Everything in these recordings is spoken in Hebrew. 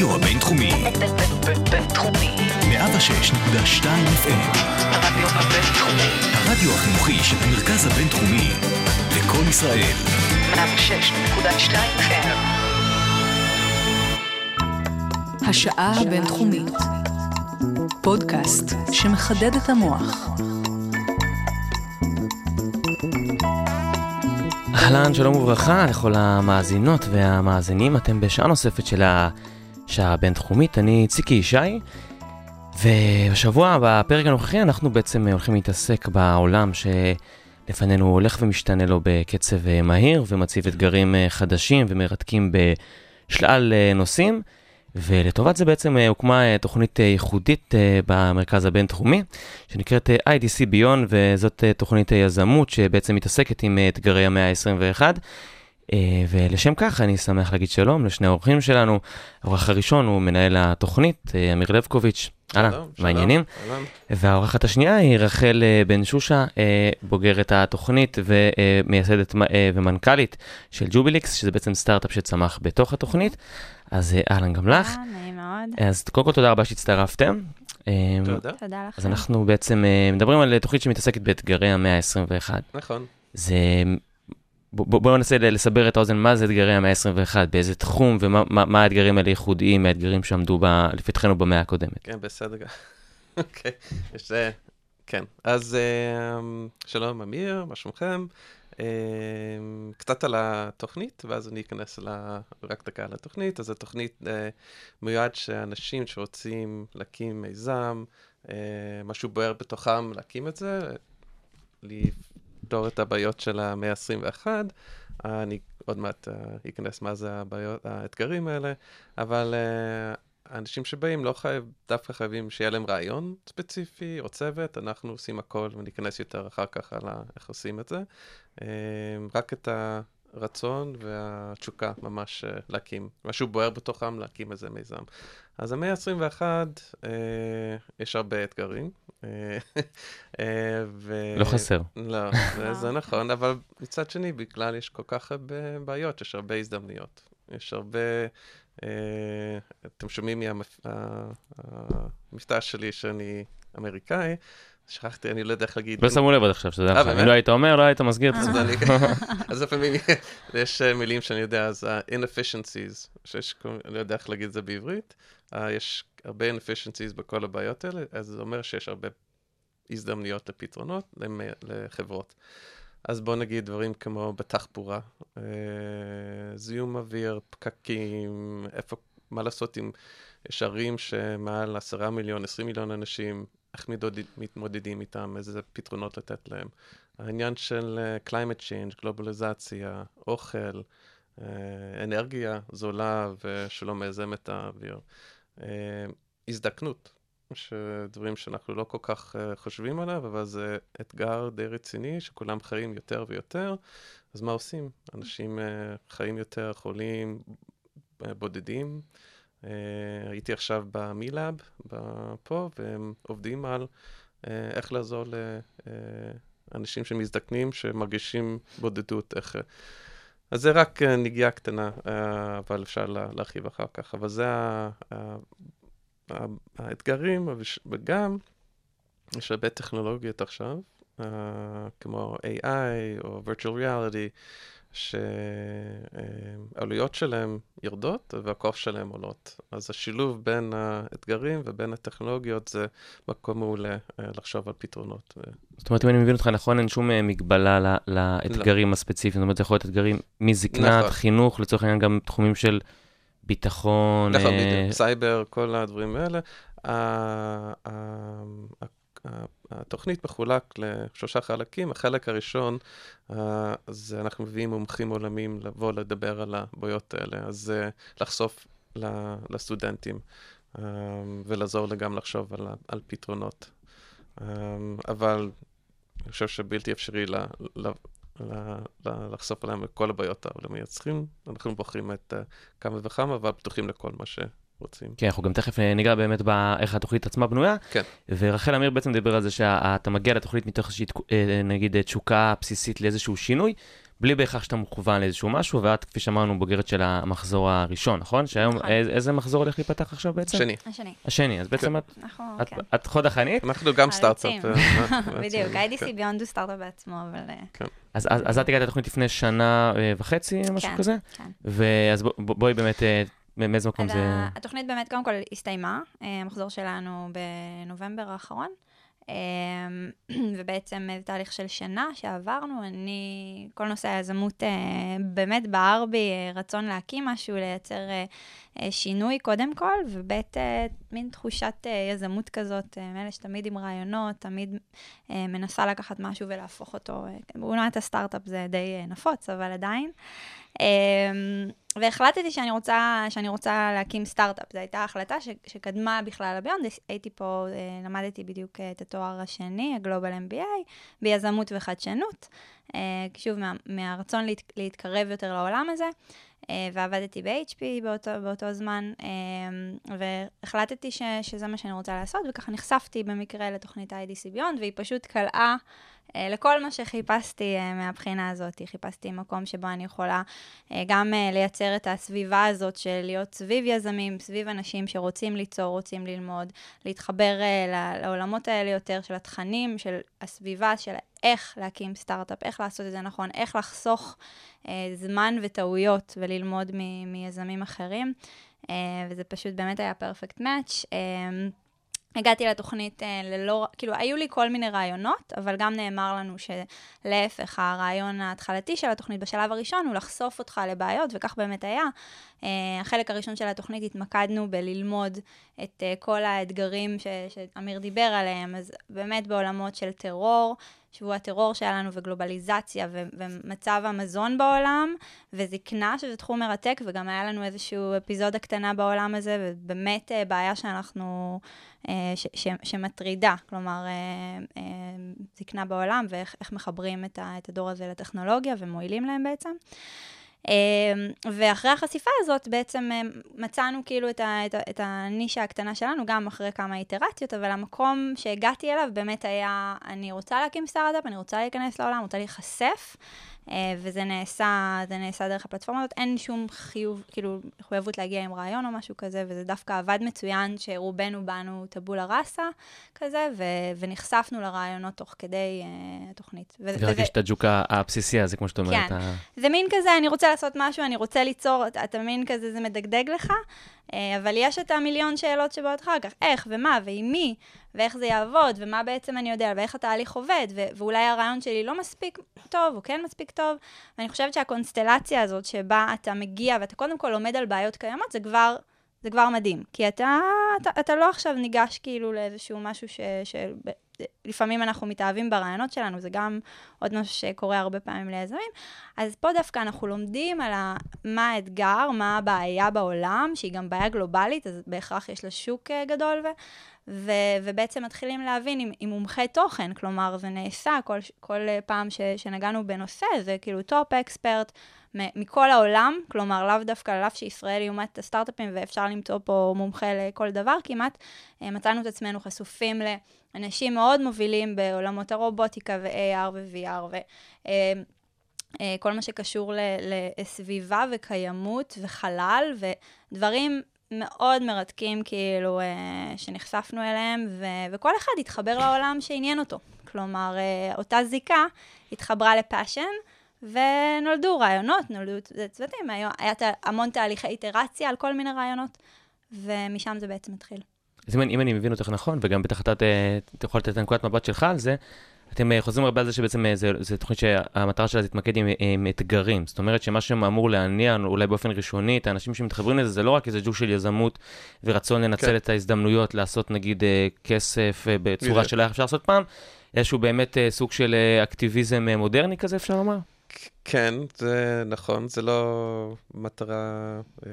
הרדיו הבינתחומי. בינתחומי. 106.2 FM. הרדיו הבינתחומי. הרדיו החינוכי של המרכז הבינתחומי. לקום ישראל. 106.2 FM. השעה הבינתחומית. פודקאסט שמחדד את המוח. אהלן, שלום וברכה לכל המאזינות והמאזינים. אתם בשעה נוספת של השעה הבינתחומית. אני ציקי ישי, ובשבוע, בפרק הנוכחי, אנחנו בעצם הולכים להתעסק בעולם שלפנינו הולך ומשתנה לו בקצב מהיר, ומציב אתגרים חדשים ומרתקים בשלל נושאים. ולטובת זה בעצם הוקמה תוכנית ייחודית במרכז הבינתחומי, שנקראת IDC Beyond, וזאת תוכנית יזמות שבעצם מתעסקת עם אתגרי המאה ה-21. ולשם כך אני שמח להגיד שלום לשני האורחים שלנו. האורח הראשון הוא מנהל התוכנית, אמיר לבקוביץ'. אהלן, מה העניינים? והאורחת השנייה היא רחל בן שושה, בוגרת התוכנית ומייסדת ומנכ"לית של ג'וביליקס, שזה בעצם סטארט-אפ שצמח בתוך התוכנית. אז אהלן גם לך. נעים מאוד. אז קודם כל תודה רבה שהצטרפתם. תודה. תודה לך. אז אנחנו בעצם מדברים על תוכנית שמתעסקת באתגרי המאה ה-21. נכון. זה... בואו בוא ננסה לסבר את האוזן, מה זה אתגרי המאה ה-21, באיזה תחום ומה מה, מה האתגרים האלה ייחודיים מהאתגרים שעמדו ב, לפתחנו במאה הקודמת. כן, בסדר. אוקיי, יש... כן, אז שלום אמיר, מה שלומכם? קצת על התוכנית, ואז אני אכנס לה, רק דקה על התוכנית. אז התוכנית מיועד שאנשים שרוצים להקים מיזם, משהו בוער בתוכם להקים את זה, לפתור את הבעיות של המאה ה-21. אני עוד מעט אכנס מה זה הבעיות, האתגרים האלה, אבל האנשים שבאים לא חייב, דווקא חייבים שיהיה להם רעיון ספציפי או צוות, אנחנו עושים הכל וניכנס יותר אחר כך על איך עושים את זה. רק את הרצון והתשוקה ממש להקים, משהו בוער בתוכם להקים איזה מיזם. אז המאה ה-21, יש הרבה אתגרים. ו... לא חסר. לא, זה, זה נכון, אבל מצד שני, בכלל יש כל כך הרבה בעיות, יש הרבה הזדמנויות. יש הרבה... Uh, אתם שומעים מהמבטא שלי שאני אמריקאי, שכחתי, אני לא יודע איך להגיד. לא שמו לב עד עכשיו, שזה עכשיו. אם לא היית אומר, לא היית מסגיר את זה. אז לפעמים יש מילים שאני יודע, אז ה-inefficiencies, שיש, אני לא יודע איך להגיד את זה בעברית, יש הרבה inefficiencies בכל הבעיות האלה, אז זה אומר שיש הרבה הזדמנויות לפתרונות לחברות. אז בואו נגיד דברים כמו בתחבורה, אה, זיהום אוויר, פקקים, איפה, מה לעשות עם, יש ערים שמעל עשרה מיליון, עשרים מיליון אנשים, איך מתמודד, מתמודדים איתם, איזה פתרונות לתת להם. העניין של uh, climate change, גלובליזציה, אוכל, uh, אנרגיה זולה ושלא מזהם את האוויר. Uh, הזדקנות, שדברים שאנחנו לא כל כך חושבים עליו, אבל זה אתגר די רציני, שכולם חיים יותר ויותר, אז מה עושים? אנשים חיים יותר, חולים, בודדים. Uh, הייתי עכשיו במילאב, פה, והם עובדים על uh, איך לעזור לאנשים שמזדקנים, שמרגישים בודדות, איך... אז זה רק נגיעה קטנה, אבל אפשר לה, להרחיב אחר כך. אבל זה. האתגרים, וגם יש הרבה טכנולוגיות עכשיו, כמו AI או virtual reality, שהעלויות שלהם יורדות והכוח שלהם עולות. אז השילוב בין האתגרים ובין הטכנולוגיות זה מקום מעולה לחשוב על פתרונות. זאת אומרת, אם אני מבין אותך נכון, אין שום מגבלה לאתגרים לא. הספציפיים. זאת אומרת, זה יכול להיות אתגרים מזקנה, נכון. חינוך, לצורך העניין גם תחומים של ביטחון. נכון, בדיוק, סייבר, כל הדברים האלה. התוכנית מחולק לשלושה חלקים. החלק הראשון, זה אנחנו מביאים מומחים עולמיים לבוא לדבר על הבעיות האלה, אז לחשוף לסטודנטים ולעזור גם לחשוב על, על פתרונות. אבל אני חושב שבלתי אפשרי ל, ל, לחשוף עליהם את כל הבעיות העולמיות. צריכים, אנחנו בוחרים את כמה וכמה, אבל פתוחים לכל מה ש... רוצים. כן, אנחנו גם תכף ניגע באמת באיך התוכנית עצמה בנויה. כן. ורחל אמיר בעצם דיבר על זה שאתה מגיע לתוכנית מתוך איזושהי, נגיד, תשוקה בסיסית לאיזשהו שינוי. בלי בהכרח שאתה מכוון לאיזשהו משהו, ואת, כפי שאמרנו, בוגרת של המחזור הראשון, נכון? שהיום, נכון. איזה, איזה מחזור הולך להיפתח עכשיו בעצם? שני. השני. השני, אז בעצם את, אנחנו, את, כן. את חוד החנית, אנחנו גם סטארט-אפ. אה, בדיוק, IDC כן. ביונד הוא סטארט-אפ בעצמו, אבל... אה, אז, אז, אז את הגעת לתוכנית לפני שנה אה, וחצי, משהו כן, כזה? כן. ואז בוא, בוא- בואי באמת, אה, מאיזה מקום זה... התוכנית באמת, קודם כל, הסתיימה, אה, המחזור שלנו בנובמבר האחרון, אה, ובעצם זה תהליך של שנה שעברנו, אני, כל נושא היזמות אה, באמת בער בי רצון להקים משהו, לייצר שינוי קודם כל, וב' אה, מין תחושת יזמות כזאת, מאלה שתמיד עם רעיונות, תמיד מנסה לקחת משהו ולהפוך אותו, אה, בעונת הסטארט-אפ זה די נפוץ, אבל עדיין. והחלטתי שאני רוצה, שאני רוצה להקים סטארט-אפ. זו הייתה החלטה ש, שקדמה בכלל לביונד. הייתי פה, אה, למדתי בדיוק אה, את התואר השני, הגלובל MBA, ביזמות וחדשנות. אה, שוב, מה, מהרצון להת, להתקרב יותר לעולם הזה. ועבדתי ב-HP באותו, באותו זמן, והחלטתי ש, שזה מה שאני רוצה לעשות, וככה נחשפתי במקרה לתוכנית ה-IDC ביונד, והיא פשוט קלעה לכל מה שחיפשתי אה, מהבחינה הזאת. חיפשתי מקום שבו אני יכולה אה, גם אה, לייצר את הסביבה הזאת של להיות סביב יזמים, סביב אנשים שרוצים ליצור, רוצים ללמוד, להתחבר אה, לעולמות האלה יותר של התכנים, של הסביבה, של איך להקים סטארט-אפ, איך לעשות את זה נכון, איך לחסוך אה, זמן וטעויות וללמוד מ- מיזמים אחרים. אה, וזה פשוט באמת היה פרפקט מאץ'. הגעתי לתוכנית אה, ללא, כאילו, היו לי כל מיני רעיונות, אבל גם נאמר לנו שלהפך, הרעיון ההתחלתי של התוכנית בשלב הראשון הוא לחשוף אותך לבעיות, וכך באמת היה. אה, החלק הראשון של התוכנית התמקדנו בללמוד את אה, כל האתגרים ש, שאמיר דיבר עליהם, אז באמת בעולמות של טרור, שבוע הטרור שהיה לנו וגלובליזציה ו- ומצב המזון בעולם וזקנה, שזה תחום מרתק, וגם היה לנו איזושהי אפיזודה קטנה בעולם הזה, ובאמת אה, בעיה שאנחנו, אה, ש- ש- שמטרידה, כלומר, אה, זקנה בעולם, ואיך איך מחברים את, ה- את הדור הזה לטכנולוגיה ומועילים להם בעצם. אה, ואחרי החשיפה הזאת בעצם אה, מצאנו כאילו את, ה, את, את הנישה הקטנה שלנו, גם אחרי כמה איטרציות, אבל המקום שהגעתי אליו באמת היה, אני רוצה להקים סטארט-אפ, אני רוצה להיכנס לעולם, רוצה להיחשף, וזה נעשה, זה נעשה דרך הפלטפורמה הזאת, אין שום חיוב, כאילו, מחויבות להגיע עם רעיון או משהו כזה, וזה דווקא עבד מצוין, שרובנו באנו טבולה ראסה כזה, ו, ונחשפנו לרעיונות תוך כדי אה, התוכנית. ו- וזה- יש את הג'וק הבסיסי הזה, כמו שאת אומרת. כן. ה- זה מין כזה, אני רוצה לעשות משהו, אני רוצה ליצור, אתה, מין כזה, זה מדגדג לך, אה, אבל יש את המיליון שאלות שבאות אחר כך, איך ומה ועם מי, ואיך זה יעבוד, ומה בעצם אני יודע, ואיך התהליך עובד, ו- ואולי הרעיון שלי לא מספיק טוב, או כן מספיק טוב, ואני חושבת שהקונסטלציה הזאת שבה אתה מגיע ואתה קודם כל לומד על בעיות קיימות, זה כבר... זה כבר מדהים, כי אתה, אתה, אתה לא עכשיו ניגש כאילו לאיזשהו משהו ש... ש לפעמים אנחנו מתאהבים ברעיונות שלנו, זה גם עוד משהו שקורה הרבה פעמים ליזמים. אז פה דווקא אנחנו לומדים על ה, מה האתגר, מה הבעיה בעולם, שהיא גם בעיה גלובלית, אז בהכרח יש לה שוק אה, גדול, ו, ו, ובעצם מתחילים להבין עם, עם מומחי תוכן, כלומר, זה נעשה כל, כל אה, פעם ש, שנגענו בנושא, זה כאילו top expert. מכל העולם, כלומר, לאו דווקא, על אף שישראל היא אומת הסטארט-אפים ואפשר למצוא פה מומחה לכל דבר כמעט, אה, מצאנו את עצמנו חשופים לאנשים מאוד מובילים בעולמות הרובוטיקה ו-AR ו-VR, ו... אה, אה, מה שקשור לסביבה וקיימות וחלל, ודברים מאוד מרתקים, כאילו, אה, שנחשפנו אליהם, ו- וכל אחד התחבר לעולם שעניין אותו. כלומר, אה, אותה זיקה התחברה ל passion, ונולדו רעיונות, נולדו צוותים, היה, היה המון תהליכי איטרציה על כל מיני רעיונות, ומשם זה בעצם התחיל. אז אם אני, אם אני מבין אותך נכון, וגם בטח אתה אתה יכול לתת את נקודת מבט שלך על זה, אתם אה, חוזרים הרבה על זה שבעצם אה, זה, זה תוכנית שהמטרה שלה תתמקד עם, עם אתגרים. זאת אומרת שמה שאמור להניע אולי באופן ראשוני את האנשים שמתחברים לזה, זה לא רק איזה ג'וק של יזמות ורצון לנצל כן. את ההזדמנויות לעשות נגיד אה, כסף אה, בצורה. שלא היה אפשר לעשות פעם, איזשהו באמת אה, סוג של אה, אקטיביזם אה, מודרני כזה אפשר לומר? כן, זה נכון, זה לא מטרה, אה,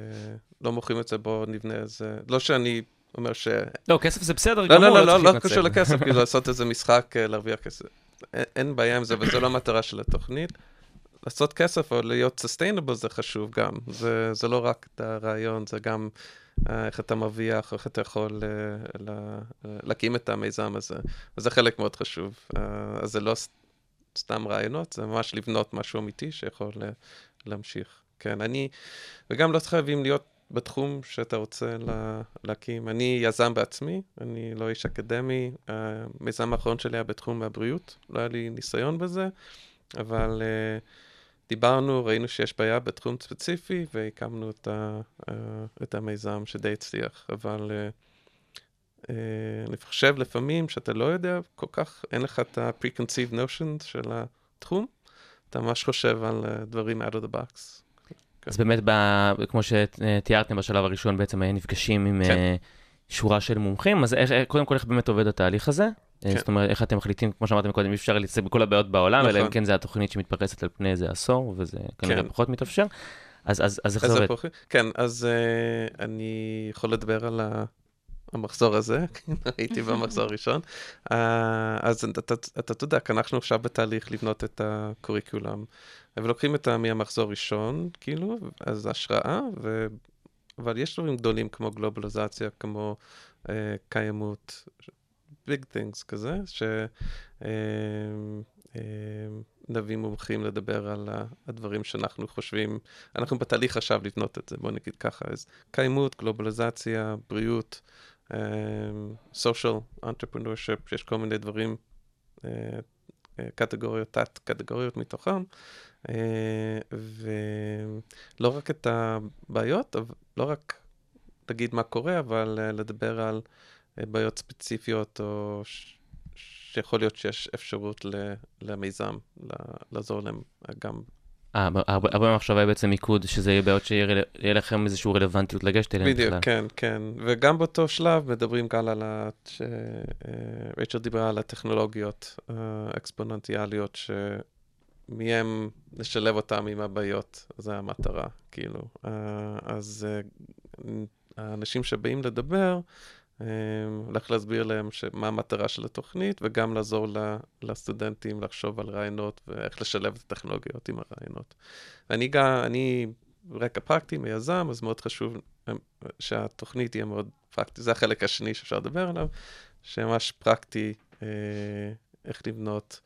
לא מוכרים את זה, בואו נבנה איזה... לא שאני אומר ש... לא, כסף זה בסדר לא, גמור, לא, לא, לא, לא. קשור לכסף, כאילו לעשות איזה משחק, אה, להרוויח כסף. אין- בעיה עם זה, וזו לא המטרה של התוכנית. לעשות כסף או להיות sustainable זה חשוב גם. זה, זה לא רק את הרעיון, זה גם אה, איך אתה מרוויח, איך אתה יכול אה, לה, להקים את המיזם הזה. וזה חלק מאוד חשוב. אז זה לא סתם רעיונות, זה ממש לבנות משהו אמיתי שיכול להמשיך. כן, אני, וגם לא חייבים להיות בתחום שאתה רוצה לה, להקים. אני יזם בעצמי, אני לא איש אקדמי. המיזם האחרון שלי היה בתחום הבריאות, לא היה לי ניסיון בזה, אבל uh, דיברנו, ראינו שיש בעיה בתחום ספציפי, והקמנו את, ה, uh, את המיזם שדי הצליח. אבל אני חושב לפעמים שאתה לא יודע כל כך, אין לך את ה-preconceived notions של התחום, אתה ממש חושב על uh, דברים out of the box. אז באמת, ב, כמו שתיארתם בשלב הראשון, בעצם היה נפגשים עם כן. שורה של מומחים, אז איך, קודם כל, איך באמת עובד התהליך הזה? כן. זאת אומרת, איך אתם מחליטים, כמו שאמרתם קודם, אי אפשר להתעסק בכל הבעיות בעולם, אלא אם נכון. כן זה התוכנית שמתפרסת על פני איזה עשור, וזה כנראה כן. פחות מתאפשר. אז, אז, אז איך זה עובד? כן, אז uh, אני יכול לדבר על ה... המחזור הזה, הייתי במחזור הראשון. Uh, אז אתה, צודק, אנחנו עכשיו בתהליך לבנות את הקוריקולום, ולוקחים את. מהמחזור הראשון, כאילו, אז השראה, ו... אבל יש דברים גדולים כמו גלובליזציה, כמו uh, קיימות, ביג things כזה, ש... uh, uh, נביא מומחים לדבר על הדברים שאנחנו חושבים, אנחנו בתהליך עכשיו לבנות את זה, בוא נגיד ככה, אז קיימות, גלובליזציה, בריאות, um, social entrepreneurship, יש כל מיני דברים, uh, uh, קטגוריות, תת-קטגוריות מתוכם, uh, ולא רק את הבעיות, לא רק להגיד מה קורה, אבל לדבר על בעיות ספציפיות, או שיכול להיות שיש אפשרות למיזם, לעזור להם גם אה, הרבה הרבה מהמחשבה היא בעצם מיקוד, שזה יהיה בעיות שיהיה לכם איזושהי רלוונטיות לגשת בדיוק, בכלל. כן, כן. וגם באותו שלב מדברים גם על ה... ש... אה, רייצ'ל דיברה על הטכנולוגיות האקספוננטיאליות, שמהם נשלב אותם עם הבעיות, זו המטרה, כאילו. אה, אז אה, האנשים שבאים לדבר, אה, הולך להסביר להם מה המטרה של התוכנית, וגם לעזור לסטודנטים לחשוב על רעיונות ואיך לשלב את הטכנולוגיות עם הרעיונות. אני גם, אני רקע פרקטי, מיזם, אז מאוד חשוב אה, שהתוכנית תהיה מאוד פרקטית. זה החלק השני שאפשר לדבר עליו, שממש פרקטי אה, איך לבנות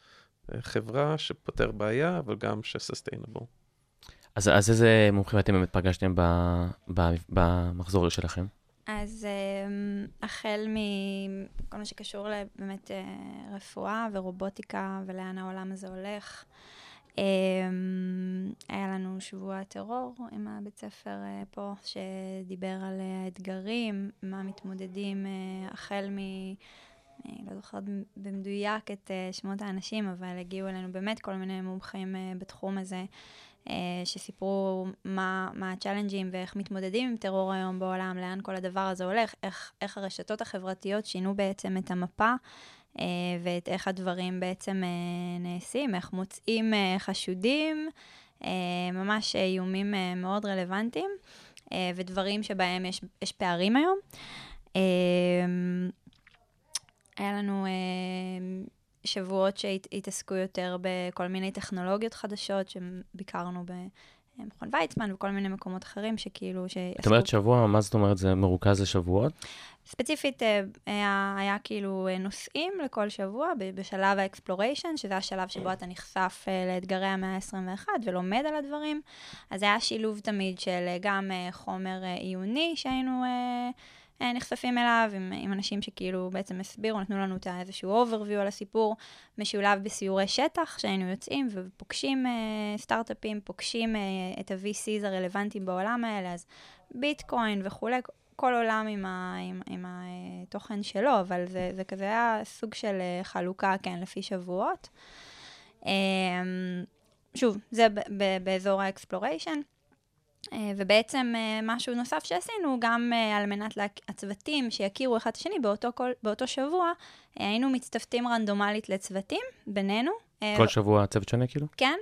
אה, חברה שפותר בעיה, אבל גם ש-sustainable. אז, אז איזה מומחים אתם באמת פגשתם במחזור שלכם? אז um, החל מכל מה שקשור לבאמת uh, רפואה ורובוטיקה ולאן העולם הזה הולך. Um, היה לנו שבוע טרור עם הבית ספר uh, פה, שדיבר על uh, האתגרים, מה מתמודדים החל מ... אני לא זוכרת במדויק את שמות האנשים, אבל הגיעו אלינו באמת כל מיני מומחים בתחום הזה. אה, שסיפרו מה, מה הצ'אלנג'ים ואיך מתמודדים עם טרור היום בעולם, לאן כל הדבר הזה הולך, איך, איך הרשתות החברתיות שינו בעצם את המפה אה, ואת איך הדברים בעצם אה, נעשים, איך מוצאים חשודים, ממש איומים מאוד רלוונטיים ודברים שבהם יש, יש פערים היום. היה לנו... שבועות שהתעסקו יותר בכל מיני טכנולוגיות חדשות, שביקרנו במכון ויצמן וכל מיני מקומות אחרים שכאילו... את אומרת שבוע, מה זאת אומרת? זה מרוכז לשבועות? ספציפית אה, היה, היה כאילו אה, נושאים לכל שבוע בשלב ה exploration, שזה השלב שבו אתה נחשף אה, לאתגרי המאה ה-21 ולומד על הדברים. אז היה שילוב תמיד של גם חומר עיוני שהיינו... נחשפים אליו, עם, עם אנשים שכאילו בעצם הסבירו, נתנו לנו את איזשהו overview על הסיפור, משולב בסיורי שטח, שהיינו יוצאים ופוגשים אה, סטארט-אפים, פוגשים אה, את ה-VCs הרלוונטיים בעולם האלה, אז ביטקוין וכולי, כל עולם עם, ה, עם, עם התוכן שלו, אבל זה, זה כזה היה סוג של אה, חלוקה, כן, לפי שבועות. אה, שוב, זה ב- ב- באזור ה exploration. ובעצם משהו נוסף שעשינו, גם על מנת הצוותים שיכירו אחד את השני באותו, כל, באותו שבוע, היינו מצטוותים רנדומלית לצוותים בינינו. כל שבוע צוות שונה כאילו? כן,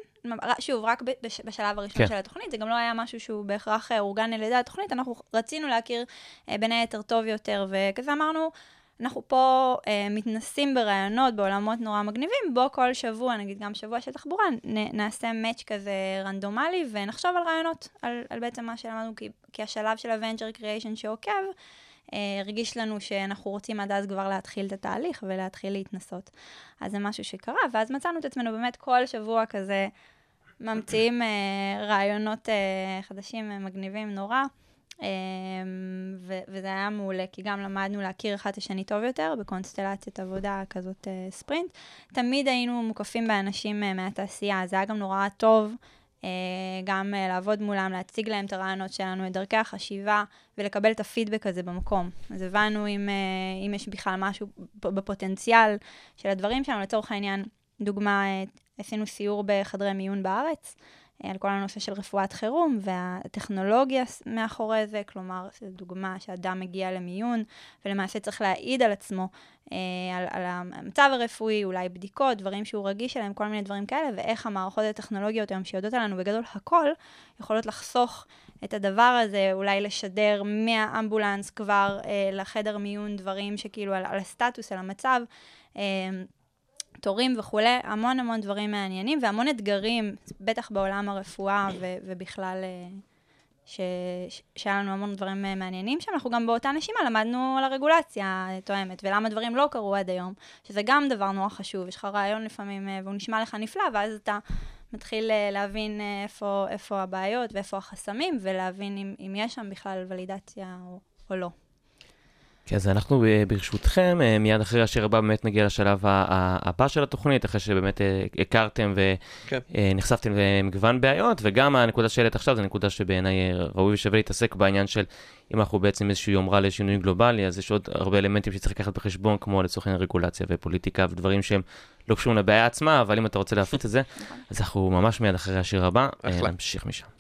שוב, רק בשלב הראשון כן. של התוכנית, זה גם לא היה משהו שהוא בהכרח אורגן על ידי התוכנית, אנחנו רצינו להכיר בין היתר טוב יותר, וכזה אמרנו, אנחנו פה אה, מתנסים ברעיונות בעולמות נורא מגניבים, בוא כל שבוע, נגיד גם שבוע של תחבורה, נ, נעשה מאץ' כזה רנדומלי ונחשוב על רעיונות, על, על בעצם מה שלמדנו, כי, כי השלב של ה-venture creation שעוקב, אה, הרגיש לנו שאנחנו רוצים עד אז כבר להתחיל את התהליך ולהתחיל להתנסות. אז זה משהו שקרה, ואז מצאנו את עצמנו באמת כל שבוע כזה ממציאים אה, רעיונות אה, חדשים, אה, מגניבים נורא. ו- וזה היה מעולה, כי גם למדנו להכיר אחד את השני טוב יותר בקונסטלציית עבודה כזאת אה, ספרינט. תמיד היינו מוקפים באנשים אה, מהתעשייה, זה היה גם נורא טוב אה, גם לעבוד מולם, להציג להם את הרעיונות שלנו, את דרכי החשיבה, ולקבל את הפידבק הזה במקום. אז הבנו אם, אם יש בכלל משהו בפוטנציאל של הדברים שלנו. לצורך העניין, דוגמה, עשינו סיור בחדרי מיון בארץ, על כל הנושא של רפואת חירום והטכנולוגיה מאחורי זה, כלומר, זו דוגמה שאדם מגיע למיון ולמעשה צריך להעיד על עצמו, אה, על, על המצב הרפואי, אולי בדיקות, דברים שהוא רגיש אליהם, כל מיני דברים כאלה, ואיך המערכות הטכנולוגיות היום שיודעות עלינו בגדול הכל, יכולות לחסוך את הדבר הזה, אולי לשדר מהאמבולנס כבר אה, לחדר מיון דברים שכאילו על, על הסטטוס, על המצב. אה, תורים וכולי, המון המון דברים מעניינים והמון אתגרים, בטח בעולם הרפואה ו- ובכלל, אה, שהיה לנו המון דברים אה, מעניינים שם. אנחנו גם באותה נשימה למדנו על הרגולציה התואמת, ולמה דברים לא קרו עד היום, שזה גם דבר נורא חשוב. יש לך רעיון לפעמים, אה, והוא נשמע לך נפלא, ואז אתה מתחיל להבין איפה, איפה הבעיות ואיפה החסמים, ולהבין אם, אם יש שם בכלל ולידציה או, או לא. כן, אז אנחנו אה, ברשותכם, אה, מיד אחרי השיר הבא באמת נגיע לשלב הבא של התוכנית, אחרי שבאמת אה, הכרתם ונחשפתם כן. למגוון בעיות, וגם הנקודה שהעלית עכשיו זו נקודה שבעיניי ראוי ושווה להתעסק בעניין של אם אנחנו בעצם איזושהי יומרה לשינוי גלובלי, אז יש עוד הרבה אלמנטים שצריך לקחת בחשבון, כמו לצורך העניין רגולציה ופוליטיקה ודברים שהם לא קשורים לבעיה עצמה, אבל אם אתה רוצה להפיץ את זה, אז אנחנו ממש מיד אחרי השיר הבא, נמשיך משם.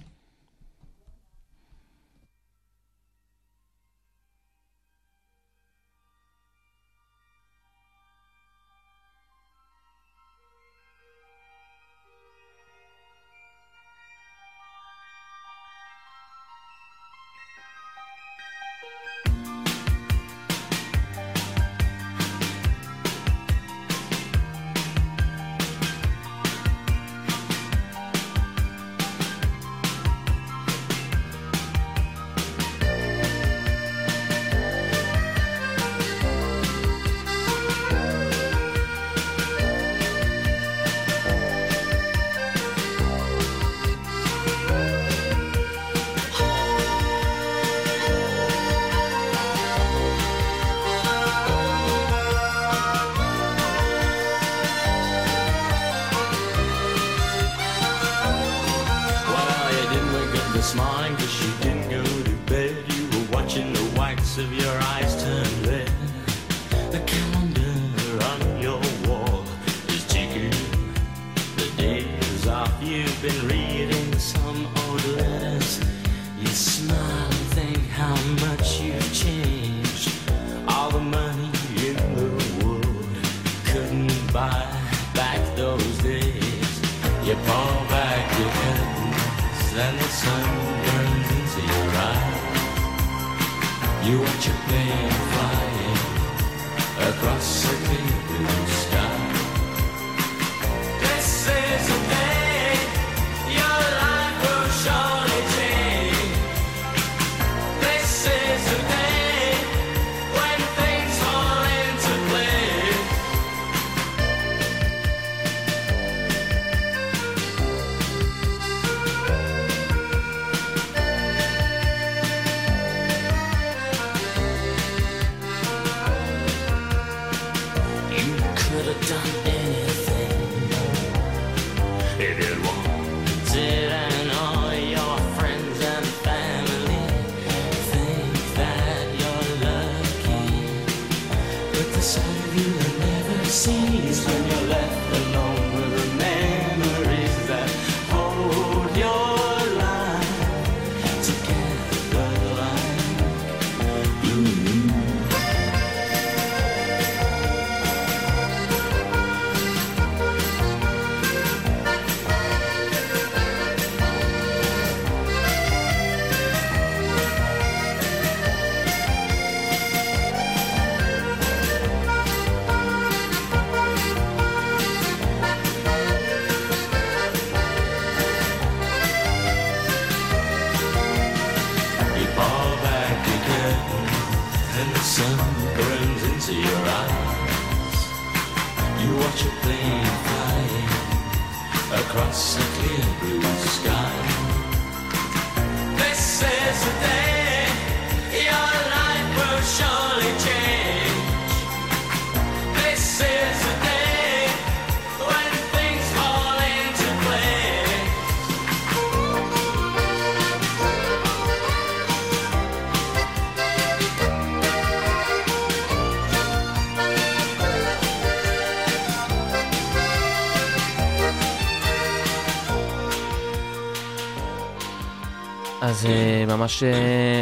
ממש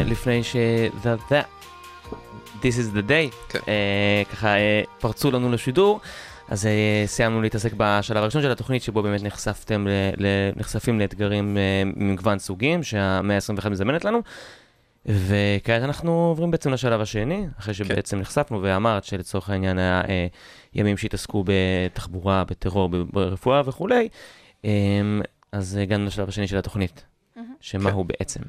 לפני ש... that- that- This is the day, כן. אה, ככה אה, פרצו לנו לשידור, אז אה, סיימנו להתעסק בשלב הראשון של התוכנית, שבו באמת נחשפתם, ל, ל, נחשפים לאתגרים ממגוון סוגים, שהמאה ה-21 מזמנת לנו, וכעת אנחנו עוברים בעצם לשלב השני, אחרי שבעצם נחשפנו ואמרת שלצורך העניין היה אה, ימים שהתעסקו בתחבורה, בטרור, ברפואה וכולי, אה, אז הגענו לשלב השני של התוכנית, שמה כן. הוא בעצם.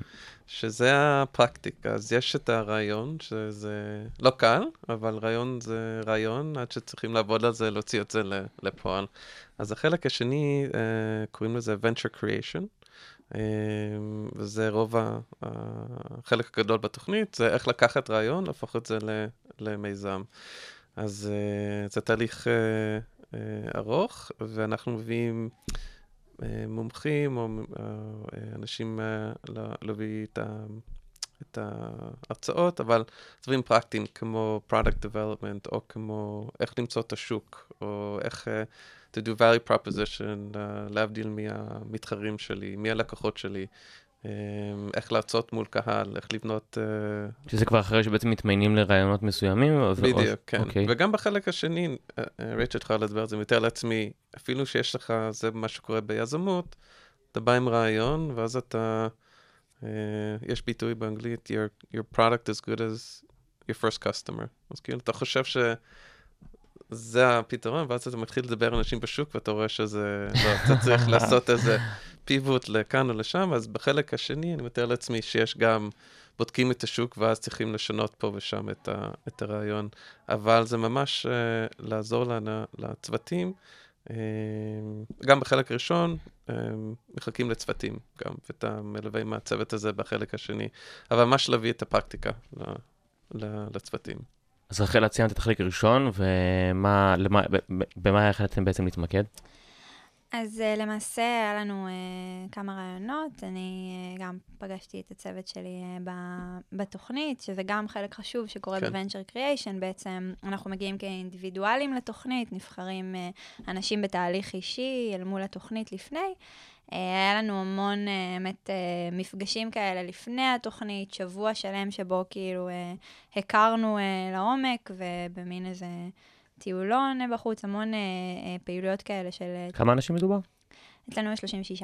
שזה הפרקטיקה. אז יש את הרעיון, שזה לא קל, אבל רעיון זה רעיון, עד שצריכים לעבוד על זה, להוציא את זה לפועל. אז החלק השני, אה, קוראים לזה venture creation. אה, וזה רוב החלק הגדול בתוכנית, זה איך לקחת רעיון, להפוך את זה ל- למיזם. אז אה, זה תהליך ארוך, ואנחנו מביאים אה, מומחים או אה, אנשים אה, להביא את, ה, את ההרצאות, אבל דברים פרקטיים כמו product development, או כמו איך למצוא את השוק, או איך אה, to do value proposition, להבדיל מהמתחרים שלי, מהלקוחות שלי, איך להרצות מול קהל, איך לבנות... אה, שזה כבר אחרי שבעצם מתמיינים לרעיונות מסוימים? או- בדיוק, כן. אוקיי. וגם בחלק השני, אה, אה, רייצ'ל יכולה לדבר על זה, מתאר לעצמי, אפילו שיש לך, זה מה שקורה ביזמות, אתה בא עם רעיון, ואז אתה, יש ביטוי באנגלית, your, your product is good as your first customer. אז כאילו, אתה חושב שזה הפתרון, ואז אתה מתחיל לדבר עם אנשים בשוק, ואתה רואה שזה, לא, אתה צריך לעשות איזה פיבוט לכאן או לשם, אז בחלק השני, אני מתאר לעצמי שיש גם... בודקים את השוק ואז צריכים לשנות פה ושם את, ה, את הרעיון. אבל זה ממש uh, לעזור לנו, לצוותים. Uh, גם בחלק הראשון, uh, מחלקים לצוותים גם, ואתה מלווה עם הצוות הזה בחלק השני. אבל ממש להביא את הפרקטיקה לצוותים. אז רחל, את ציינת את החלק הראשון, ומה, למה, ב- ב- במה החלטתם בעצם להתמקד? אז uh, למעשה היה לנו uh, כמה רעיונות, אני uh, גם פגשתי את הצוות שלי uh, ב- בתוכנית, שזה גם חלק חשוב שקורה כן. ב-Venture Creation, בעצם אנחנו מגיעים כאינדיבידואלים לתוכנית, נבחרים uh, אנשים בתהליך אישי אל מול התוכנית לפני. Uh, היה לנו המון uh, באמת uh, מפגשים כאלה לפני התוכנית, שבוע שלם שבו כאילו הכרנו לעומק, ובמין איזה טיולון בחוץ, המון פעילויות כאלה של כמה אנשים מדובר? אצלנו יש 36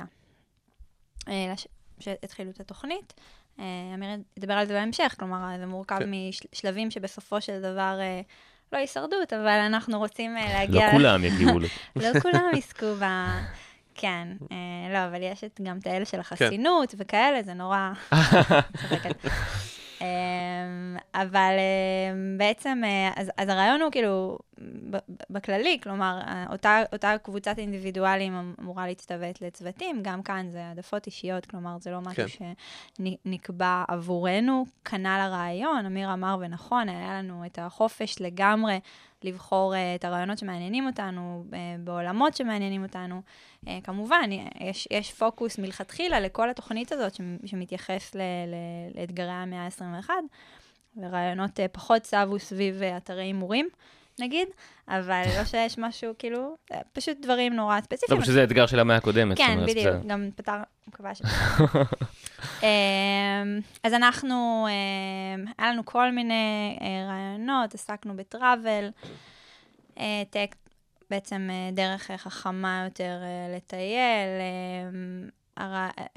אה, לש- שהתחילו את התוכנית. אה, אמיר ידבר על זה בהמשך, כלומר, זה מורכב כן. משלבים שבסופו של דבר אה, לא הישרדות, אבל אנחנו רוצים אה, לא להגיע... כולם יגיעו ל... לא כולם יזכו ב... כן, אה, לא, אבל יש גם את האלה של החסינות וכאלה, זה נורא... אמ, אבל אמ, בעצם, אה, אז, אז הרעיון הוא כאילו, בכללי, כלומר, אה, אותה, אותה קבוצת אינדיבידואלים אמ- אמורה להצטוות לצוותים, גם כאן זה העדפות אישיות, כלומר, זה לא משהו כן. שנקבע עבורנו. כנ"ל הרעיון, אמיר אמר ונכון, היה לנו את החופש לגמרי לבחור אה, את הרעיונות שמעניינים אותנו, אה, בעולמות שמעניינים אותנו. אה, כמובן, יש, יש פוקוס מלכתחילה לכל התוכנית הזאת שמ- שמתייחס ל, ל, לאתגרי המאה ה-21, ורעיונות אה, פחות סבו סביב אה, אתרי הימורים, נגיד, אבל לא שיש משהו, כאילו, אה, פשוט דברים נורא לא, ספציפיים. פשוט זה אתגר של המאה הקודמת. כן, בדיוק, גם פתר, מקווה שפתר. אמ, אז אנחנו, אמ, היה לנו כל מיני אה, רעיונות, עסקנו בטראבל, אה, טק, בעצם דרך חכמה יותר לטייל, אמ,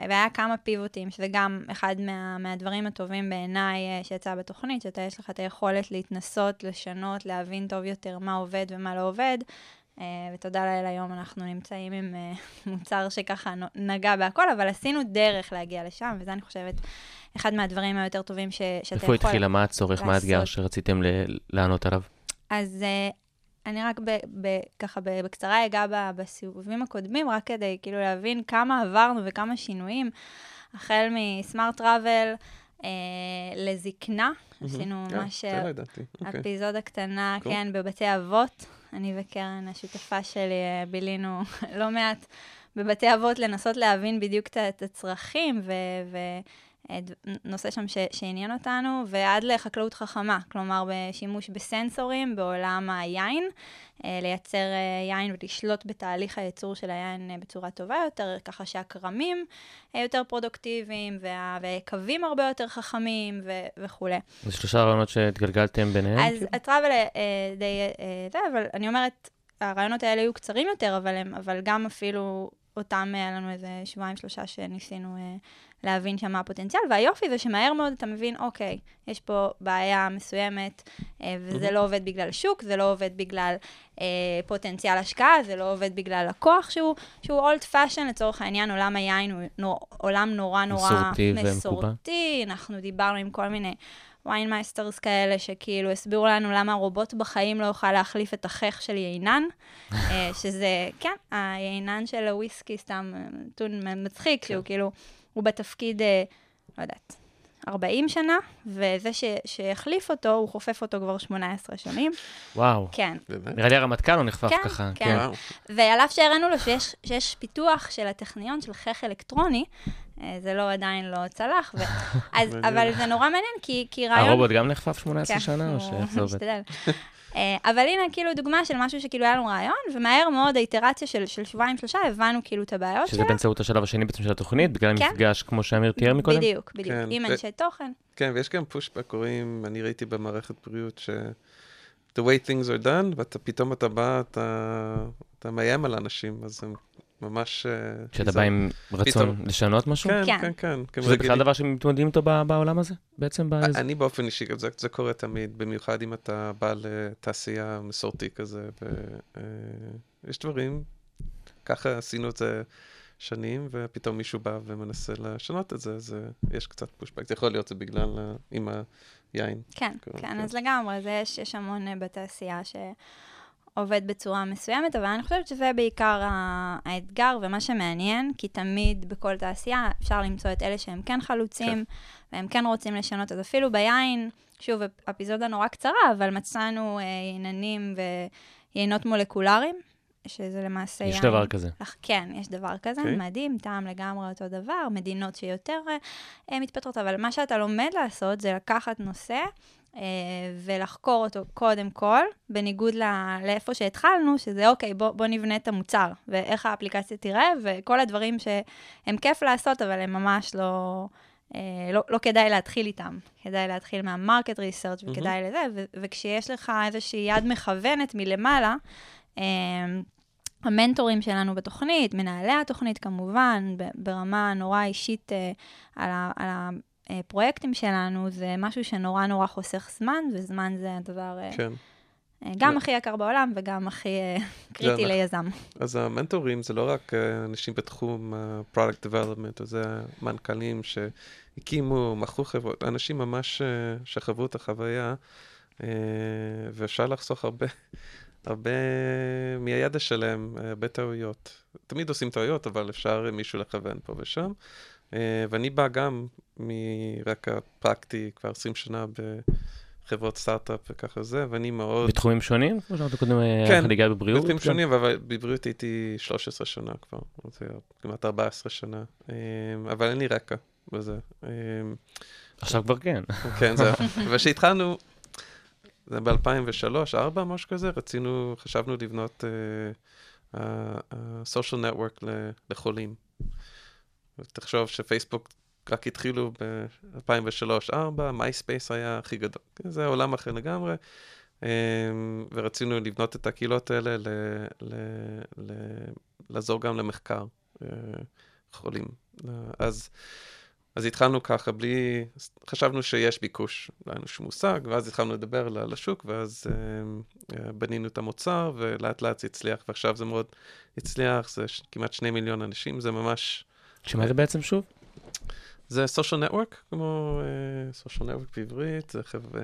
והיה כמה פיבוטים, שזה גם אחד מה, מהדברים הטובים בעיניי אה, שיצא בתוכנית, שאתה יש לך את היכולת להתנסות, לשנות, להבין טוב יותר מה עובד ומה לא עובד. אה, ותודה לאל היום אנחנו נמצאים עם אה, מוצר שככה נגע בהכל, אבל עשינו דרך להגיע לשם, וזה אני חושבת אחד מהדברים היותר טובים ש, שאתה יכול... איפה התחילה? מה הצורך? מה האתגר לעשות. שרציתם ל- לענות עליו? אז אני רק ב, ב, ככה ב, בקצרה אגע בסיבובים הקודמים, רק כדי כאילו להבין כמה עברנו וכמה שינויים, החל מסמארט טראבל uh, לזקנה, עשינו אה, ממש. אפיזודה קטנה, קול. כן, בבתי אבות. אני וקרן, השותפה שלי, אה, בילינו לא מעט בבתי אבות לנסות להבין בדיוק את הצרכים, ו... ו אה, נושא שם ש, שעניין אותנו, ועד לחקלאות חכמה, כלומר בשימוש בסנסורים בעולם היין, אה, לייצר אה, יין ולשלוט בתהליך הייצור של היין אה, בצורה טובה יותר, ככה שהכרמים אה, יותר פרודוקטיביים, וה- והיקבים הרבה יותר חכמים ו, וכולי. זה שלושה רעיונות שהתגלגלתם ביניהם? אז כאילו? הטראבל אה, די אה, זה, אבל אני אומרת, הרעיונות האלה היו קצרים יותר, אבל, הם, אבל גם אפילו אותם היה לנו איזה שבועיים, שלושה שניסינו אה, להבין שם מה הפוטנציאל, והיופי זה שמהר מאוד אתה מבין, אוקיי, יש פה בעיה מסוימת, אה, וזה לא עובד בגלל שוק, זה לא עובד בגלל אה, פוטנציאל השקעה, זה לא עובד בגלל לקוח שהוא, שהוא old fashion, לצורך העניין, עולם היין הוא נור, עולם נורא נורא מסורתי. מסורתי, אנחנו דיברנו עם כל מיני wine masters כאלה, שכאילו הסבירו לנו למה הרובוט בחיים לא יוכל להחליף את החך של יינן, אה, שזה, כן, היינן של הוויסקי, סתם אה, נתון מצחיק, שהוא כאילו, הוא בתפקיד, אה, לא יודעת, 40 שנה, וזה ש, שהחליף אותו, הוא חופף אותו כבר 18 שנים. וואו. כן, באמת? נראה לי הרמטכ"ל לא נחפף כן, ככה. כן. וואו. ועל אף שהראינו לו שיש, שיש פיתוח של הטכניון של חך אלקטרוני, זה לא עדיין לא צלח, ו... אז, אבל זה נורא מעניין, כי, כי רעיון... הרובוט גם נחפף 18 כן, שנה, או שאיך זה עובד? משתדל. אה, אבל הנה, כאילו, דוגמה של משהו שכאילו היה לנו רעיון, ומהר מאוד האיטרציה של, של שבועיים, שלושה, הבנו כאילו את הבעיות שזה שלה. באמצעות השלב השני בעצם של התוכנית, בגלל כן. המפגש, כמו שאמיר תיאר מקודם? בדיוק, בדיוק. כן, עם ו- אנשי תוכן. כן, ויש גם פושבק, קוראים, אני ראיתי במערכת בריאות, ש... The way things are done, ואתה פתאום אתה בא, אתה, אתה מאיים על אנשים, אז הם ממש... אה, שאתה זה- בא עם רצון פתאום- לשנות משהו? כן, כן. כן, כן. שזה להגיד- בכלל דבר שמתמודדים איתו ב- בעולם הזה, בעצם? אני באופן אישי, זה, זה קורה תמיד, במיוחד אם אתה בא לתעשייה מסורתי כזה, ויש דברים, ככה עשינו את זה שנים, ופתאום מישהו בא ומנסה לשנות את זה, אז אה, יש קצת פושבק. זה יכול להיות זה בגלל, עם היין. כן, כן, כן, כן. אז לגמרי, זה יש, יש המון אה, בתעשייה שעובד בצורה מסוימת, אבל אני חושבת שזה בעיקר האתגר ומה שמעניין, כי תמיד בכל תעשייה אפשר למצוא את אלה שהם כן חלוצים, והם כן רוצים לשנות, אז אפילו ביין, שוב, אפ- אפיזודה נורא קצרה, אבל מצאנו אה, ייננים ויינות מולקולריים, שזה למעשה יש יין. דבר כזה. אך, כן, יש דבר כזה, אוקיי. מדהים, טעם לגמרי אותו דבר, מדינות שיותר אה, אה, מתפתחות, אבל מה שאתה לומד לעשות זה לקחת נושא ולחקור אותו קודם כל, בניגוד ל- לאיפה שהתחלנו, שזה אוקיי, בוא, בוא נבנה את המוצר, ואיך האפליקציה תיראה, וכל הדברים שהם כיף לעשות, אבל הם ממש לא... אה, לא, לא כדאי להתחיל איתם, כדאי להתחיל מהמרקט ריסרצ' וכדאי לזה, ו- וכשיש לך איזושהי יד מכוונת מלמעלה, אה, המנטורים שלנו בתוכנית, מנהלי התוכנית כמובן, ברמה נורא אישית אה, על, ה, על הפרויקטים שלנו, זה משהו שנורא נורא חוסך זמן, וזמן זה הדבר אה, כן. אה, גם זה- הכי יקר בעולם וגם הכי אה, קריטי אנחנו- ליזם. אז המנטורים זה לא רק אה, אנשים בתחום ה-product development, זה מנכ"לים שהקימו, מכרו חברות, אנשים ממש אה, שחוו את החוויה, אה, ואפשר לחסוך הרבה, הרבה מהידע שלהם, אה, הרבה טעויות. תמיד עושים טעויות, אבל אפשר אה, מישהו לכוון פה ושם. אה, ואני בא גם מרקע פרקטי, כבר 20 שנה בחברות סטארט-אפ וככה זה, ואני מאוד... בתחומים שונים? כמו שאמרת קודם, אה, כן, חגיגה בבריאות? בתחומים גם? שונים, אבל בבריאות הייתי 13 שנה כבר, זה כמעט 14 שנה, אמ, אבל אין לי רקע בזה. עכשיו כבר כן. כן, זהו. וכשהתחלנו, זה ב-2003, 2004, משהו כזה, רצינו, חשבנו לבנות uh, uh, social network לחולים. תחשוב שפייסבוק רק התחילו ב-2003-2004, מייספייס היה הכי גדול. זה עולם אחר לגמרי. Um, ורצינו לבנות את הקהילות האלה, ל- ל- ל- לעזור גם למחקר uh, חולים. אז אז התחלנו ככה, בלי... חשבנו שיש ביקוש, לא היה לנו שום מושג, ואז התחלנו לדבר לשוק, ואז אה, אה, בנינו את המוצר, ולאט לאט זה הצליח, ועכשיו זה מאוד הצליח, זה כמעט שני מיליון אנשים, זה ממש... שמה זה בעצם שוב? זה social network, כמו uh, social network בעברית, זה חבר'ה...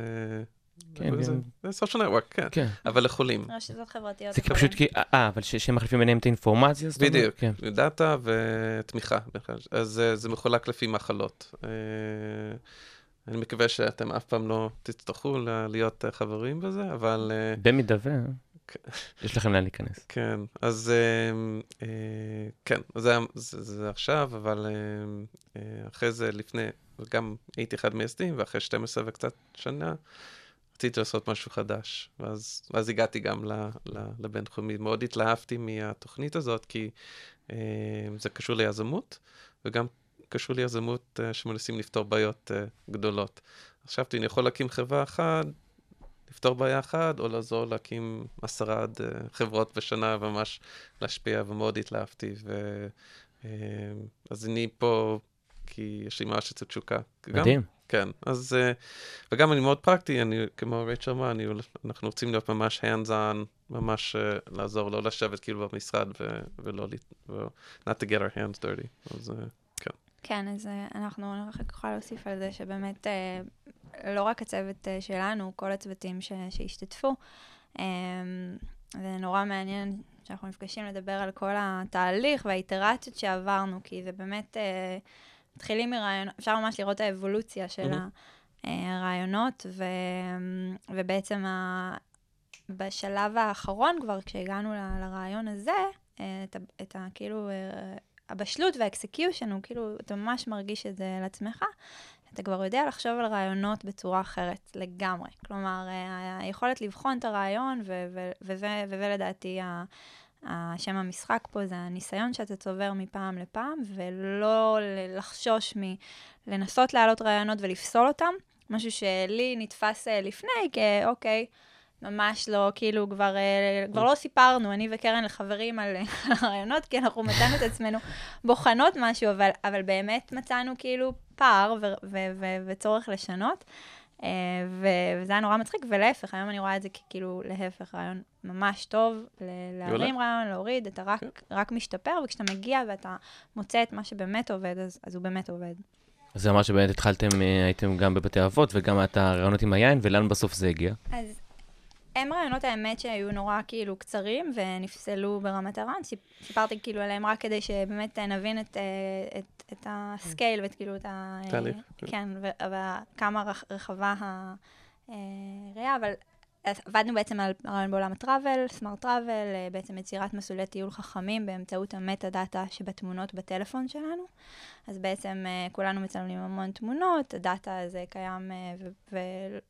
כן, זה, כן. זה social network, כן, כן. אבל לחולים. רשתות חברתיות. זה כי לחולים. פשוט כי, אה, אבל ש- שהם מחליפים ביניהם את האינפורמציה? זאת אומרת? בדיוק, כן. דאטה ותמיכה. אז אה, זה מחולק לפי מחלות. אה, אני מקווה שאתם אף פעם לא תצטרכו להיות אה, חברים בזה, אבל אה, במידה ו... יש לכם לאן להיכנס. כן, אז אה, אה, כן, זה, זה, זה עכשיו, אבל אה, אה, אחרי זה, לפני, גם הייתי אחד מייסדים, ואחרי 12 וקצת שנה, רציתי לעשות משהו חדש. ואז, ואז הגעתי גם ל, ל, לבינתחומי. מאוד התלהבתי מהתוכנית הזאת, כי אה, זה קשור ליזמות, וגם קשור ליזמות אה, שמנסים לפתור בעיות אה, גדולות. חשבתי, אני יכול להקים חברה אחת, לפתור בעיה אחת, או לעזור להקים עשרה עד אה, חברות בשנה, וממש להשפיע, ומאוד התלהבתי. ו... אה, אז אני פה, כי יש לי ממש את התשוקה. גם- מדהים. כן, אז, אה, וגם אני מאוד פרקטי, אני, כמו רייצ'ל אמרה, אני, אנחנו רוצים להיות ממש hands on, ממש לעזור, לא לשבת כאילו במשרד ו, ולא, ו- not to get our hands dirty. אז כן, אז אה, אנחנו, אני רק יכולה להוסיף על זה שבאמת, אה, לא רק הצוות אה, שלנו, כל הצוותים ש, שהשתתפו, אה, זה נורא מעניין שאנחנו נפגשים לדבר על כל התהליך והאיטרציות שעברנו, כי זה באמת, מתחילים מרעיונות, אפשר ממש לראות את האבולוציה של מהמם. הרעיונות, ו, ובעצם ה, בשלב האחרון כבר, כשהגענו ל- לרעיון הזה, את, את ה... כאילו... הבשלות והאקסקיושן הוא כאילו, אתה ממש מרגיש את זה על עצמך, אתה כבר יודע לחשוב על רעיונות בצורה אחרת לגמרי. כלומר, אה, היכולת לבחון את הרעיון, וזה, לדעתי ה- ה- שם המשחק פה, זה הניסיון שאתה צובר מפעם לפעם, ולא לחשוש מלנסות להעלות רעיונות ולפסול אותם, משהו שלי נתפס אה, לפני כאוקיי, ממש לא, כאילו כבר, אה, כבר לא סיפרנו, אני וקרן לחברים על הרעיונות, כי אנחנו מצאנו את עצמנו בוחנות משהו, אבל, אבל באמת מצאנו כאילו פער ו- ו- ו- וצורך לשנות. אה, ו- וזה היה נורא מצחיק, ולהפך, היום אני רואה את זה ככאילו להפך, רעיון ממש טוב, ל- להרים רעיון, להוריד, אתה רק, רק משתפר, וכשאתה מגיע ואתה מוצא את מה שבאמת עובד, אז, אז הוא באמת עובד. אז זה אומר שבאמת התחלתם, אה, הייתם גם בבתי אבות וגם את הרעיונות עם היין, ולאן בסוף זה הגיע? אז הם רעיונות האמת שהיו נורא כאילו קצרים ונפסלו ברמת הרעיון. סיפ- סיפרתי כאילו עליהם רק כדי שבאמת אה, נבין את, אה, את, את ה scale ואת כאילו את ה... אה, תהליך, כן. כן, ו- וכמה רח- רחבה הראייה, אבל עבדנו בעצם על רעיון בעולם ה travel, smart travel, בעצם יצירת מסלולי טיול חכמים באמצעות ה meta data שבתמונות בטלפון שלנו. אז בעצם אה, כולנו מצלמים המון תמונות, ה data הזה קיים אה,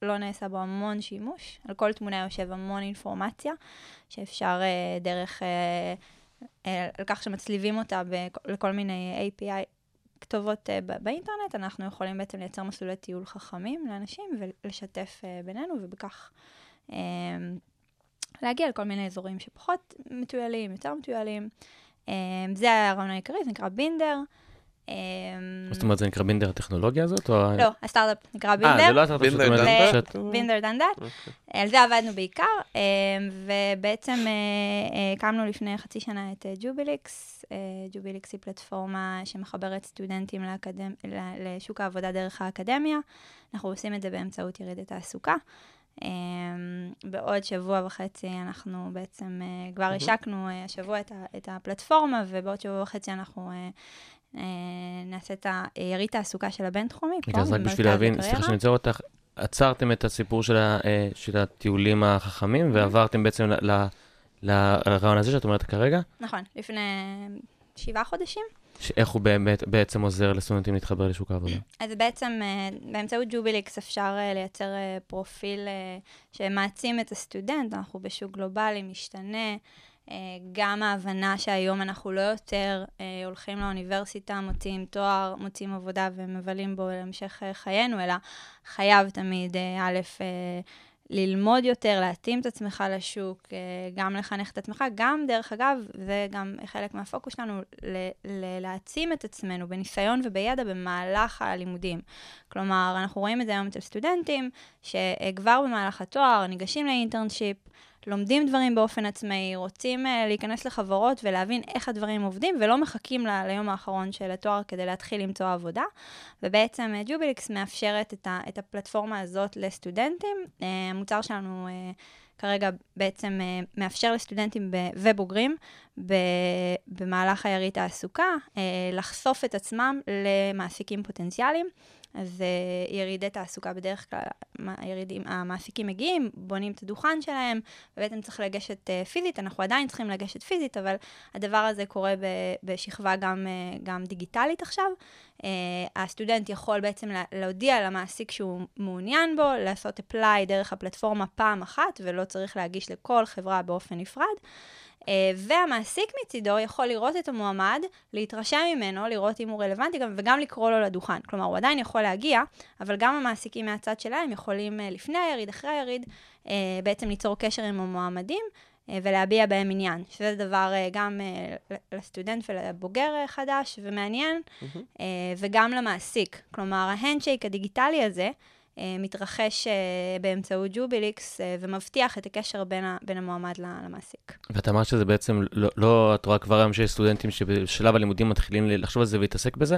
ולא נעשה בו המון שימוש. על כל תמונה יושב המון אינפורמציה, שאפשר אה, דרך, אה, אה, על כך שמצליבים אותה לכל מיני API כתובות אה, ב- באינטרנט, אנחנו יכולים בעצם לייצר מסלולי טיול חכמים לאנשים ולשתף אה, בינינו, ובכך אה, להגיע לכל מיני אזורים שפחות מטוילים, יותר מטוילים. אה, זה הרעיון העיקרי, זה נקרא בינדר. אה, זאת אומרת, זה נקרא בינדר הטכנולוגיה הזאת? לא, הסטארט-אפ נקרא אה, בינדר. זה לא הסטארט-אפ שאת בינדר אומרת, דן שאת- דאט? בינדר דן דאט. אוקיי. על זה עבדנו בעיקר, אה, ובעצם אה, אה, הקמנו לפני חצי שנה את אה, ג'וביליקס. אה, ג'וביליקס היא פלטפורמה שמחברת סטודנטים לשוק העבודה דרך האקדמיה. אנחנו עושים את זה באמצעות ירידת תעסוקה. אה, בעוד שבוע וחצי אנחנו בעצם אה, כבר השקנו אה, השבוע את, הפלטפורמה, ובעוד שבוע וחצי אנחנו אה, נעשה את היריד תעסוקה של הבינתחומי. רגע, אז רק בשביל להבין. סליחה שאני עוצר אותך, עצרתם את הסיפור של הטיולים החכמים, ועברתם בעצם לרעיון הזה שאת אומרת כרגע, נכון, לפני שבעה חודשים. שאיך הוא באמת בעצם עוזר לסטודנטים להתחבר לשוק העבודה. אז בעצם אה, באמצעות ג'וביליקס אפשר אה, לייצר אה, פרופיל שמעצים את הסטודנט, אנחנו בשוק גלובלי, משתנה. גם ההבנה שהיום אנחנו לא יותר הולכים לאוניברסיטה, מוציאים תואר, מוציאים עבודה ומבלים בו להמשך חיינו, אלא חייב תמיד, א', ללמוד יותר, להתאים את עצמך לשוק, אה, גם לחנך את עצמך, גם, דרך אגב, זה גם חלק מהפוקוס שלנו, ל- ל- להעצים את עצמנו בניסיון ובידע במהלך הלימודים. כלומר, אנחנו רואים את זה היום אצל סטודנטים, שכבר במהלך התואר ניגשים לאינטרנשיפ, לומדים דברים באופן עצמאי, רוצים uh, להיכנס לחברות ולהבין איך הדברים עובדים, ולא מחכים ל- ליום האחרון של התואר כדי להתחיל למצוא עבודה. ובעצם ג'וביליקס מאפשרת את, ה- את הפלטפורמה הזאת לסטודנטים. Uh, המוצר שלנו כרגע בעצם מאפשר לסטודנטים ובוגרים במהלך היריד תעסוקה לחשוף את עצמם למעסיקים פוטנציאליים. אז uh, ירידי תעסוקה בדרך כלל, מה- הירידים, המעסיקים מגיעים, בונים את הדוכן שלהם, ובעצם צריך לגשת uh, פיזית, אנחנו עדיין צריכים לגשת פיזית, אבל הדבר הזה קורה ב- בשכבה גם, uh, גם דיגיטלית עכשיו. Uh, הסטודנט יכול בעצם לה- להודיע למעסיק שהוא מעוניין בו, לעשות apply דרך הפלטפורמה פעם אחת, ולא צריך להגיש לכל חברה באופן נפרד. Uh, והמעסיק מצידו יכול לראות את המועמד, להתרשם ממנו, לראות אם הוא רלוונטי גם, וגם לקרוא לו לדוכן. כלומר, הוא עדיין יכול להגיע, אבל גם המעסיקים מהצד שלהם יכולים uh, לפני היריד, אחרי היריד, uh, בעצם ליצור קשר עם המועמדים ולהביע בהם עניין, שזה דבר גם לסטודנט ולבוגר חדש ומעניין, uh, וגם למעסיק. כלומר, ההנדשייק הדיגיטלי הזה, אה, מתרחש אה, באמצעות ג'וביליקס אה, ומבטיח את הקשר בין, ה, בין המועמד למעסיק. ואת אמרת שזה בעצם לא, לא, את רואה כבר היום שיש סטודנטים שבשלב הלימודים מתחילים לחשוב על זה ולהתעסק בזה,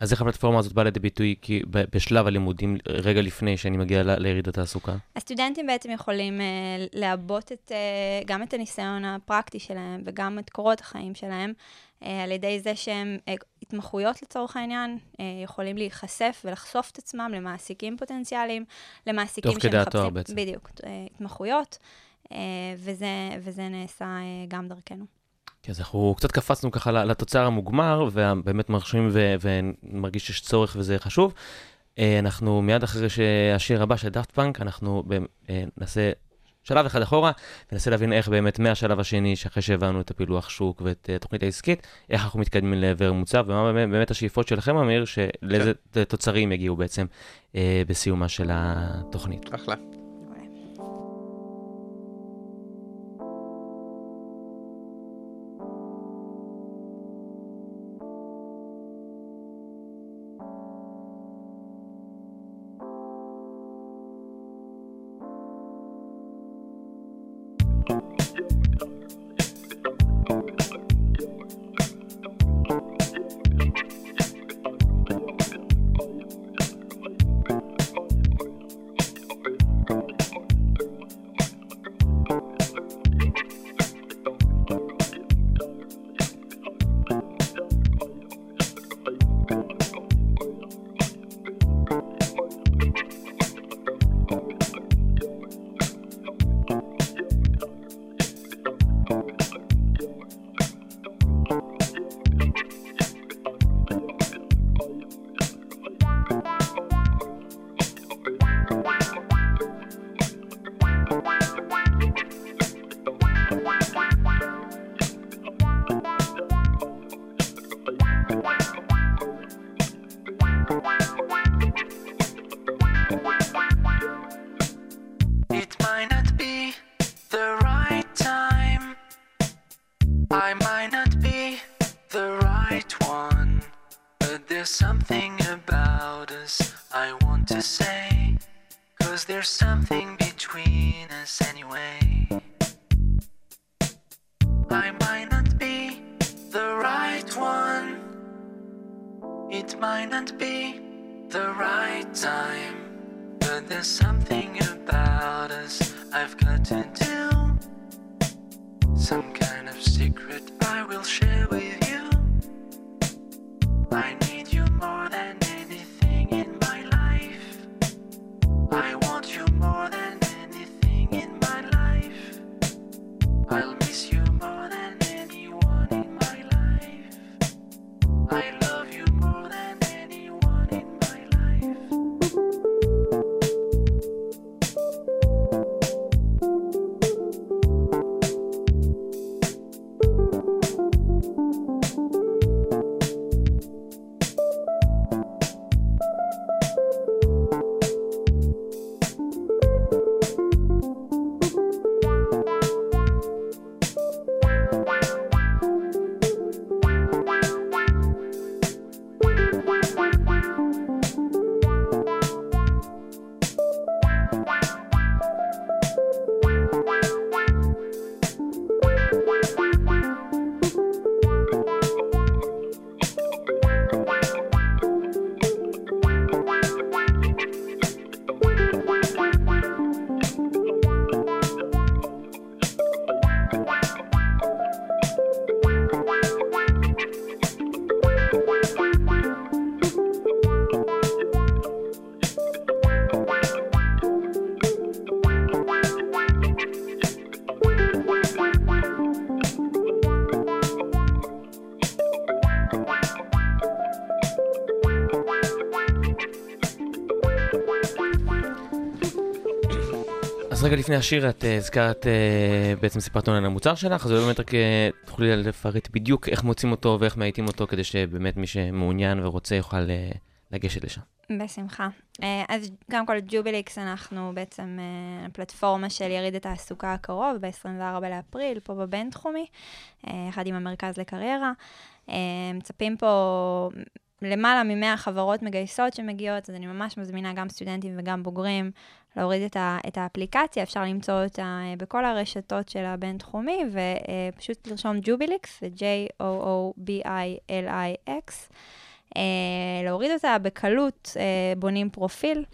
אז איך הפלטפורמה הזאת באה לידי ביטוי כי בשלב הלימודים, רגע לפני שאני מגיע ל- ליריד התעסוקה? הסטודנטים בעצם יכולים אה, לעבות את, אה, גם את הניסיון הפרקטי שלהם וגם את קורות החיים שלהם, אה, על ידי זה שהם, אה, התמחויות לצורך העניין, אה, יכולים להיחשף ולחשוף את עצמם למעסיקים פוטנציאליים, למעסיקים תוך כדי התואר שמחפשים- בעצם. בדיוק, אה, התמחויות, אה, וזה, וזה נעשה גם דרכנו. כי אז אנחנו קצת קפצנו ככה לתוצר המוגמר, ובאמת מרשים ו- ומרגיש שיש צורך וזה חשוב. אנחנו מיד אחרי שהשיר הבא של דאפט פאנק, אנחנו נעשה שלב אחד אחורה, וננסה להבין איך באמת מהשלב השני, שאחרי שהבנו את הפילוח שוק ואת אה, התוכנית העסקית, איך אנחנו מתקדמים לעבר מוצב, ומה באמת, באמת השאיפות שלכם, אמיר, שלאיזה תוצרים יגיעו בעצם אה, בסיומה של התוכנית. אחלה. לפני השיר את אה, הזכרת, אה, בעצם סיפרת לנו על המוצר שלך, אז באמת רק אה, תוכלי לפרט בדיוק איך מוצאים אותו ואיך מאייתים אותו, כדי שבאמת מי שמעוניין ורוצה יוכל לגשת לשם. בשמחה. אז קודם כל, ג'וביליקס, אנחנו בעצם פלטפורמה של יריד התעסוקה הקרוב, ב-24 לאפריל, פה בבינתחומי, יחד עם המרכז לקריירה. מצפים פה למעלה מ-100 חברות מגייסות שמגיעות, אז אני ממש מזמינה גם סטודנטים וגם בוגרים להוריד את, ה- את האפליקציה, אפשר למצוא אותה אה, בכל הרשתות של הבינתחומי, ופשוט לרשום ג'וביליקס, זה J-O-O-B-I-L-I-X. אה, להוריד אותה בקלות, אה, בונים פרופיל אה,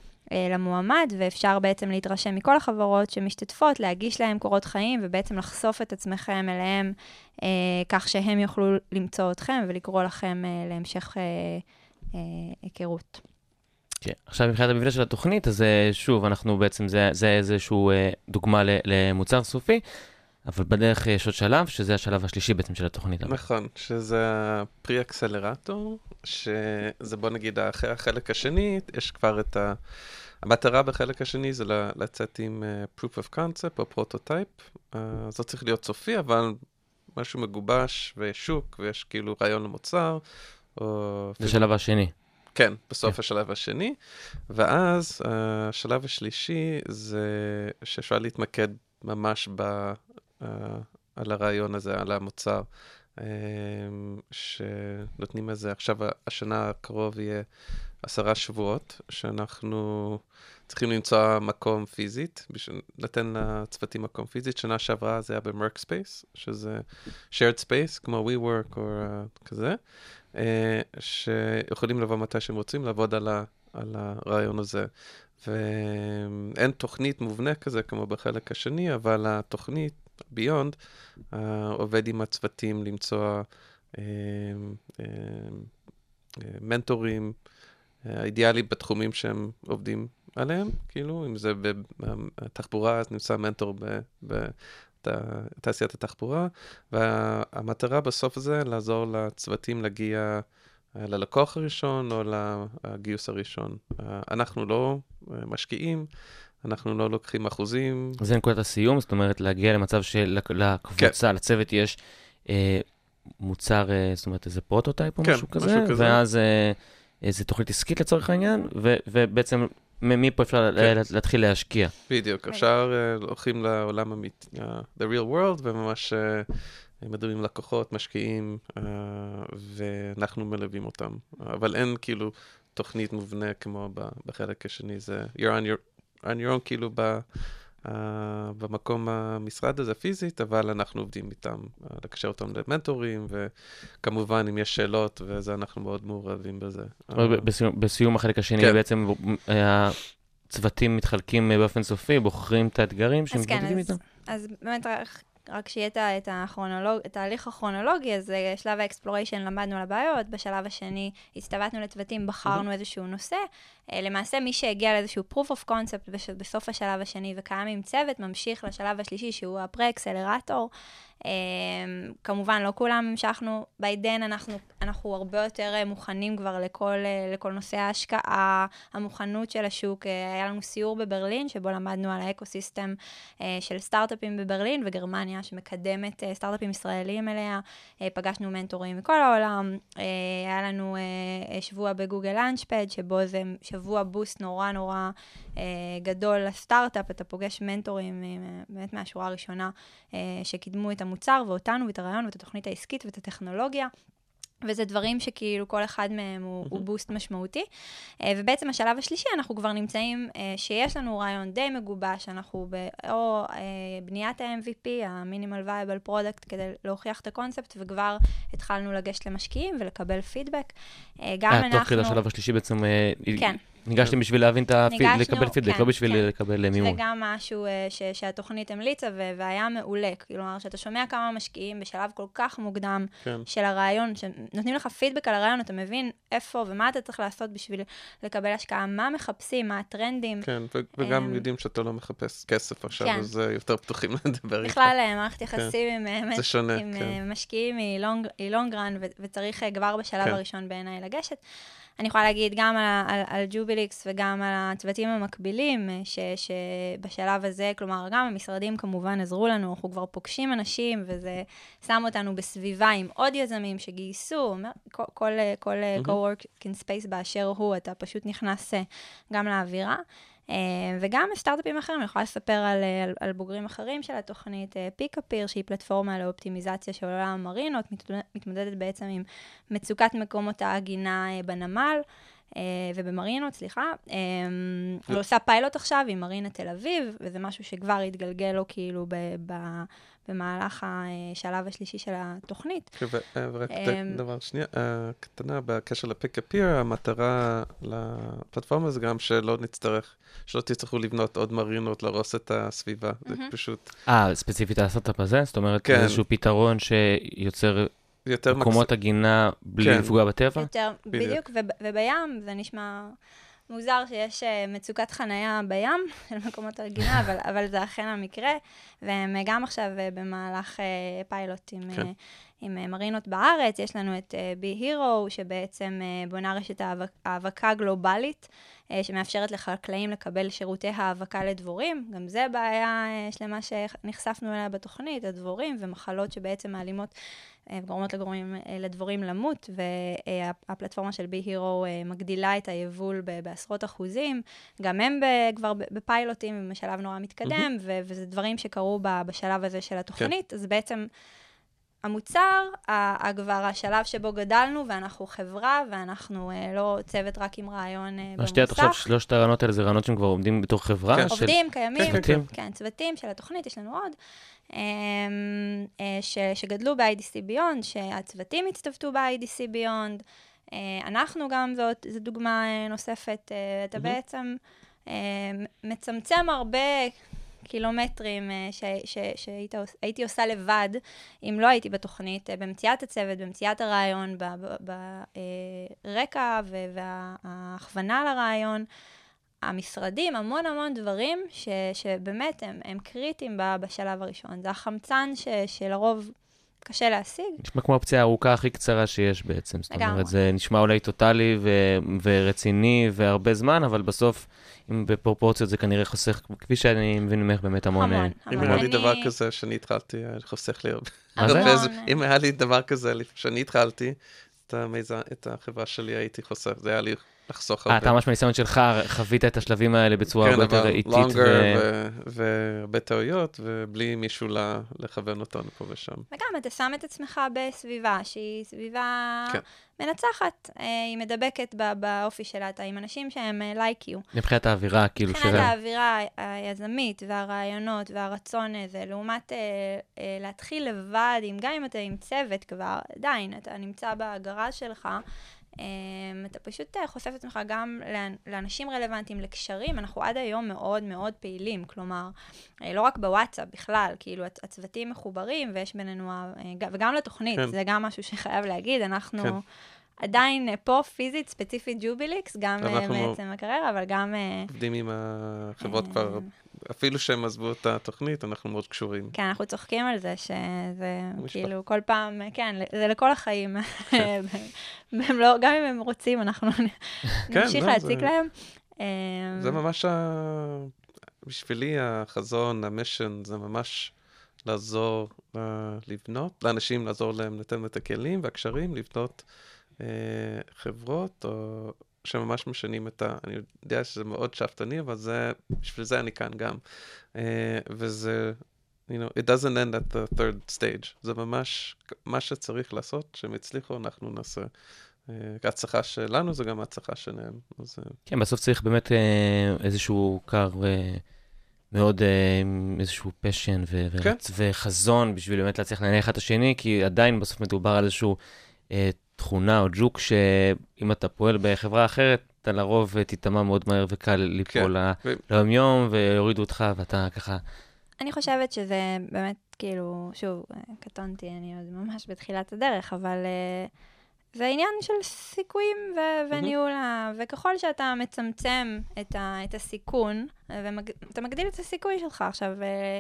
למועמד, ואפשר בעצם להתרשם מכל החברות שמשתתפות, להגיש להם קורות חיים, ובעצם לחשוף את עצמכם אליהם, אה, כך שהם יוכלו למצוא אתכם ולקרוא לכם אה, להמשך אה, אה, היכרות. כן. עכשיו מבחינת המבנה של התוכנית, אז אה, שוב, אנחנו בעצם, זה, זה איזשהו אה, דוגמה ל- למוצר סופי, אבל בדרך יש עוד שלב, שזה השלב השלישי בעצם של התוכנית. נכון, שזה ה pre-accelerator, שזה בוא נגיד אחרי החלק השני, יש כבר את ה... המטרה בחלק השני זה לצאת עם uh, proof of concept או prototype. Uh, זה לא צריך להיות סופי, אבל משהו מגובש ויש שוק ויש כאילו רעיון למוצר. או... זה השלב השני. כן, בסוף כן. השלב השני. ואז uh, השלב השלישי זה שאפשר להתמקד ממש ב, על הרעיון הזה, על המוצר. Um, שנותנים איזה, עכשיו השנה הקרוב יהיה עשרה שבועות, שאנחנו צריכים למצוא מקום פיזית, לתת לצוותים מקום פיזית. שנה שעברה זה היה במרקספייס, שזה shared space, כמו WeWork או uh, כזה, uh, שיכולים לבוא מתי שהם רוצים, לעבוד על, ה, על הרעיון הזה. ואין תוכנית מובנה כזה כמו בחלק השני, אבל התוכנית, ביונד, uh, עובד עם הצוותים למצוא uh, uh, מנטורים, אה, אידיאלי בתחומים שהם עובדים עליהם, כאילו, אם זה בתחבורה, אז נמצא מנטור בתעשיית התחבורה, והמטרה בסוף זה לעזור לצוותים להגיע אה, ללקוח הראשון או לגיוס הראשון. אנחנו לא אה, משקיעים, אנחנו לא לוקחים אחוזים. זה נקודת הסיום, זאת אומרת להגיע למצב שלקבוצה, כן. לצוות יש אה, מוצר, אה, זאת אומרת איזה prototype או כן, משהו כזה, משהו כזה. ואז אה, איזה תוכנית עסקית לצורך העניין, ו- ובעצם מפה אפשר כן. לה- להתחיל להשקיע. בדיוק, אפשר, אה, הולכים לעולם the real world, וממש אה, מדברים עם לקוחות, משקיעים, אה, ואנחנו מלווים אותם. אבל אין כאילו תוכנית מובנה כמו ב- בחלק השני, זה you're on your, on your own כאילו ב... Uh, במקום המשרד הזה פיזית, אבל אנחנו עובדים איתם, uh, לקשר אותם למנטורים, וכמובן, אם יש שאלות, וזה, אנחנו מאוד מעורבים בזה. ב- בסיום- בסיום החלק השני כן. בעצם הצוותים מתחלקים באופן סופי, בוחרים את האתגרים שהם כן, מתמודדים אז, איתם. אז באמת רק, שיהיה את ה- את הכרונולוג, את ההליך הכרונולוגי, אז אה, שלב ה exploration למדנו על הבעיות, בשלב השני הצטוותנו לצוותים, בחרנו איזשהו נושא. אה, למעשה, מי שהגיע לאיזשהו proof of concept בסוף השלב השני וקיים עם צוות, ממשיך לשלב השלישי, שהוא הפרה-אקסלרטור. אה, כמובן, לא כולם המשכנו, then אנחנו, אנחנו הרבה יותר אה, מוכנים כבר לכל, אה, לכל נושא ההשקעה, המוכנות של השוק. אה, היה לנו סיור בברלין, שבו למדנו על האקו-סיסטם של סטארט-אפים בברלין וגרמניה, שמקדמת סטארט-אפים ישראלים אליה. פגשנו מנטורים מכל העולם. היה לנו שבוע בגוגל לאנצ'פד, שבו זה שבוע בוסט נורא נורא גדול לסטארט-אפ. אתה פוגש מנטורים באמת מהשורה הראשונה שקידמו את המוצר ואותנו ואת הרעיון ואת התוכנית העסקית ואת הטכנולוגיה. וזה דברים שכאילו כל אחד מהם הוא, הוא בוסט משמעותי. אה, ובעצם השלב השלישי, אנחנו כבר נמצאים, אה, שיש לנו רעיון די מגובש, אנחנו ב... או אה, בניית ה-MVP, ה-Minimal Viable Product, כדי להוכיח את הקונספט, וכבר התחלנו לגשת למשקיעים ולקבל פידבק. אה, גם אה, אנחנו... תוך כדי השלב השלישי בעצם אה, כן. ניגשתם בשביל להבין את הפיד, ניגשנו, לקבל פידבק, כן, לא בשביל כן. לקבל מימון. וגם משהו אה, ש, שהתוכנית המליצה, ו- והיה מעולה. כלומר, שאתה שומע כמה משקיעים בשלב כל כך מוקדם כן. של הרעיון, שנותנים לך פידבק על הרעיון, אתה מבין איפה ומה אתה צריך לעשות בשביל לקבל השקעה, מה מחפשים, מה הטרנדים. כן, ו- וגם אמ, יודעים שאתה לא מחפש כסף עכשיו, כן. אז יותר פתוחים לדבר איתך. בכלל, אה, מערכת יחסים עם, אה, זה כן. משקיעים היא לונג- היא לונגרן, וצריך כבר בשלב כן. הראשון בעיניי לגשת. אני יכולה להגיד גם על, על, על ג'ובי ג'וביליקס וגם על הצוותים המקבילים, אה, ש, שבשלב הזה, כלומר, גם המשרדים כמובן עזרו לנו, אנחנו כבר פוגשים אנשים, וזה שם אותנו בסביבה עם עוד יזמים שגייסו, כל, כל, אה, כל mm-hmm. co-working space באשר הוא, אתה פשוט נכנס גם לאווירה. אה, וגם סטארט-אפים אחרים, אני יכולה לספר על, אה, על, על בוגרים אחרים של התוכנית, אה, פיקאפיר, שהיא פלטפורמה לאופטימיזציה של עולם המרינות, מתמודדת, בעצם עם מצוקת מקומות העגינה בנמל. ובמרינות, סליחה, אה, הוא עושה פיילוט עכשיו עם מרינה תל אביב, וזה משהו שכבר התגלגל לו כאילו במהלך השלב השלישי של התוכנית. כן, אה, ורק אמ, דבר שנייה, אה, קטנה בקשר לפיק אפיר, המטרה לפלטפורמה זה גם שלא נצטרך, שלא תצטרכו לבנות עוד מרינות, להרוס את הסביבה. זה. פשוט אה, ספציפית על הסטארט-אפ הזה? זאת אומרת, כן. איזשהו פתרון שיוצר יותר מקומות עגינה בלי כן. לפגוע בטבע? יותר, בדיוק. בדיוק, וב, ובים, זה נשמע מוזר שיש אה, מצוקת חנייה בים של מקומות הרגינה, אבל, אבל זה אכן המקרה, והם אה, גם עכשיו אה, במהלך פיילוט עם, כן. עם מרינות בארץ, יש לנו את בי הירו, שבעצם בונה רשת האבק- האבקה גלובלית, שמאפשרת לחקלאים לקבל שירותי האבקה לדבורים. גם זה בעיה אה, שלמה שנחשפנו אליה בתוכנית, הדבורים ומחלות שבעצם מעלימות אה, וגורמות לגורמים, אה, לדבורים למות, והפלטפורמה של בי הירו מגדילה את היבול בעשרות אחוזים. גם הם כבר בפיילוטים בשלב נורא מתקדם, ו- וזה דברים שקרו בשלב הזה של התוכנית. אז בעצם המוצר, כבר השלב שבו גדלנו, ואנחנו חברה, ואנחנו אה, לא צוות רק עם רעיון אה, מה שתיארת עכשיו, במוסך. שלושת הרעיונות האלה זה רעיונות שהם כבר עומדים בתור חברה? כן. של- עובדים, קיימים, כן, כן. צוותים של התוכנית, יש לנו עוד, אמ, אה, ש, שגדלו ב-IDC Beyond, שהצוותים הצטוותו ב-IDC Beyond. אה, אנחנו גם, זאת, זו דוגמה אה, נוספת, אה, אתה מהמם. בעצם אה, מצמצם הרבה קילומטרים אה, ש, ש, שהיית, עוש- הייתי עושה לבד, אם לא הייתי בתוכנית, אה, במציאת הצוות, במציאת הרעיון, ברקע וההכוונה לרעיון. המשרדים, המון המון דברים ש, שבאמת הם, הם קריטיים בשלב הראשון. זה החמצן ש, שלרוב קשה להשיג. נשמע כמו הפציעה הארוכה הכי קצרה שיש בעצם. זאת. אומרת, זה נשמע אולי טוטאלי ו- ורציני והרבה זמן, אבל בסוף, אם בפרופורציות זה כנראה חוסך, כפי שאני מבין ממך, באמת המון... המון, אה, אם המון. היה לי דבר כזה שאני התחלתי, חוסך לי הרבה. אם היה לי דבר כזה שאני התחלתי, את החברה שלי הייתי חוסך, זה היה לי לחסוך אה, הרבה. אתה ממש מהניסיון שלך חווית את השלבים האלה בצורה הרבה כן, יותר אבל איטית. ו- ו- והרבה טעויות, ובלי מישהו לכוון אותנו פה ושם. וגם אתה שם את עצמך בסביבה שהיא סביבה כן. מנצחת, אה, היא מדבקת באופי שלה, אתה עם אנשים שהם לייק יו. מבחינת האווירה, כאילו, מבחינת של... ה- האווירה היזמית והרעיונות והרצון הזה, לעומת אה, אה, להתחיל לבד, גם אם אתה עם צוות כבר, עדיין, אתה נמצא בגראז' שלך, אה, אתה פשוט אה, חושף את עצמך גם לאנ- לאנשים רלוונטיים, לקשרים, אנחנו עד היום מאוד מאוד פעילים, כלומר, אה, לא רק בוואטסאפ, בכלל, כאילו הצ- הצוותים מחוברים ויש בינינו, אה, וגם לתוכנית, כן. זה גם משהו שחייב להגיד, אנחנו... כן. עדיין פה פיזית, ספציפית ג'וביליקס, גם בעצם הקריירה, אבל גם... עובדים עם החברות כבר, אפילו שהם עזבו את התוכנית, אנחנו מאוד קשורים. כן, אנחנו צוחקים על זה, שזה. כאילו כל פעם, כן, זה לכל החיים. והם לא, גם אם הם רוצים, אנחנו נמשיך לא, להציק להם. זה אמ, ממש. בשבילי החזון, המשן, זה ממש לעזור uh, לבנות, לאנשים לעזור להם, לתת להם את הכלים והקשרים, לבנות uh, חברות, או שממש משנים את ה... אני יודע שזה מאוד שאפתני, אבל זה, בשביל זה אני כאן גם. Uh, וזה, you know, it doesn't end at the third stage. זה ממש מה שצריך לעשות, שהם הצליחו, אנחנו נעשה. Uh, ההצלחה שלנו זה גם ההצלחה שלהם. אז uh, כן, בסוף צריך באמת אה, איזשהו קר אה, מאוד, אה, איזשהו פשן ו- ו- כן. וחזון בשביל באמת להצליח לעניין אחד את השני, כי עדיין בסוף מדובר על איזשהו אה, תכונה או ג'וק שאם אתה פועל בחברה אחרת, אתה לרוב תיטמע מאוד מהר וקל ליפול ל- ו- ליום ויורידו אותך ואתה ככה... אני חושבת שזה באמת, כאילו, שוב, קטונתי, אני עוד ממש בתחילת הדרך, אבל אה, זה עניין של סיכויים ו- וניהול, ה- וככל שאתה מצמצם את, ה- את הסיכון, ואתה מגדיל את הסיכוי שלך. עכשיו, אה,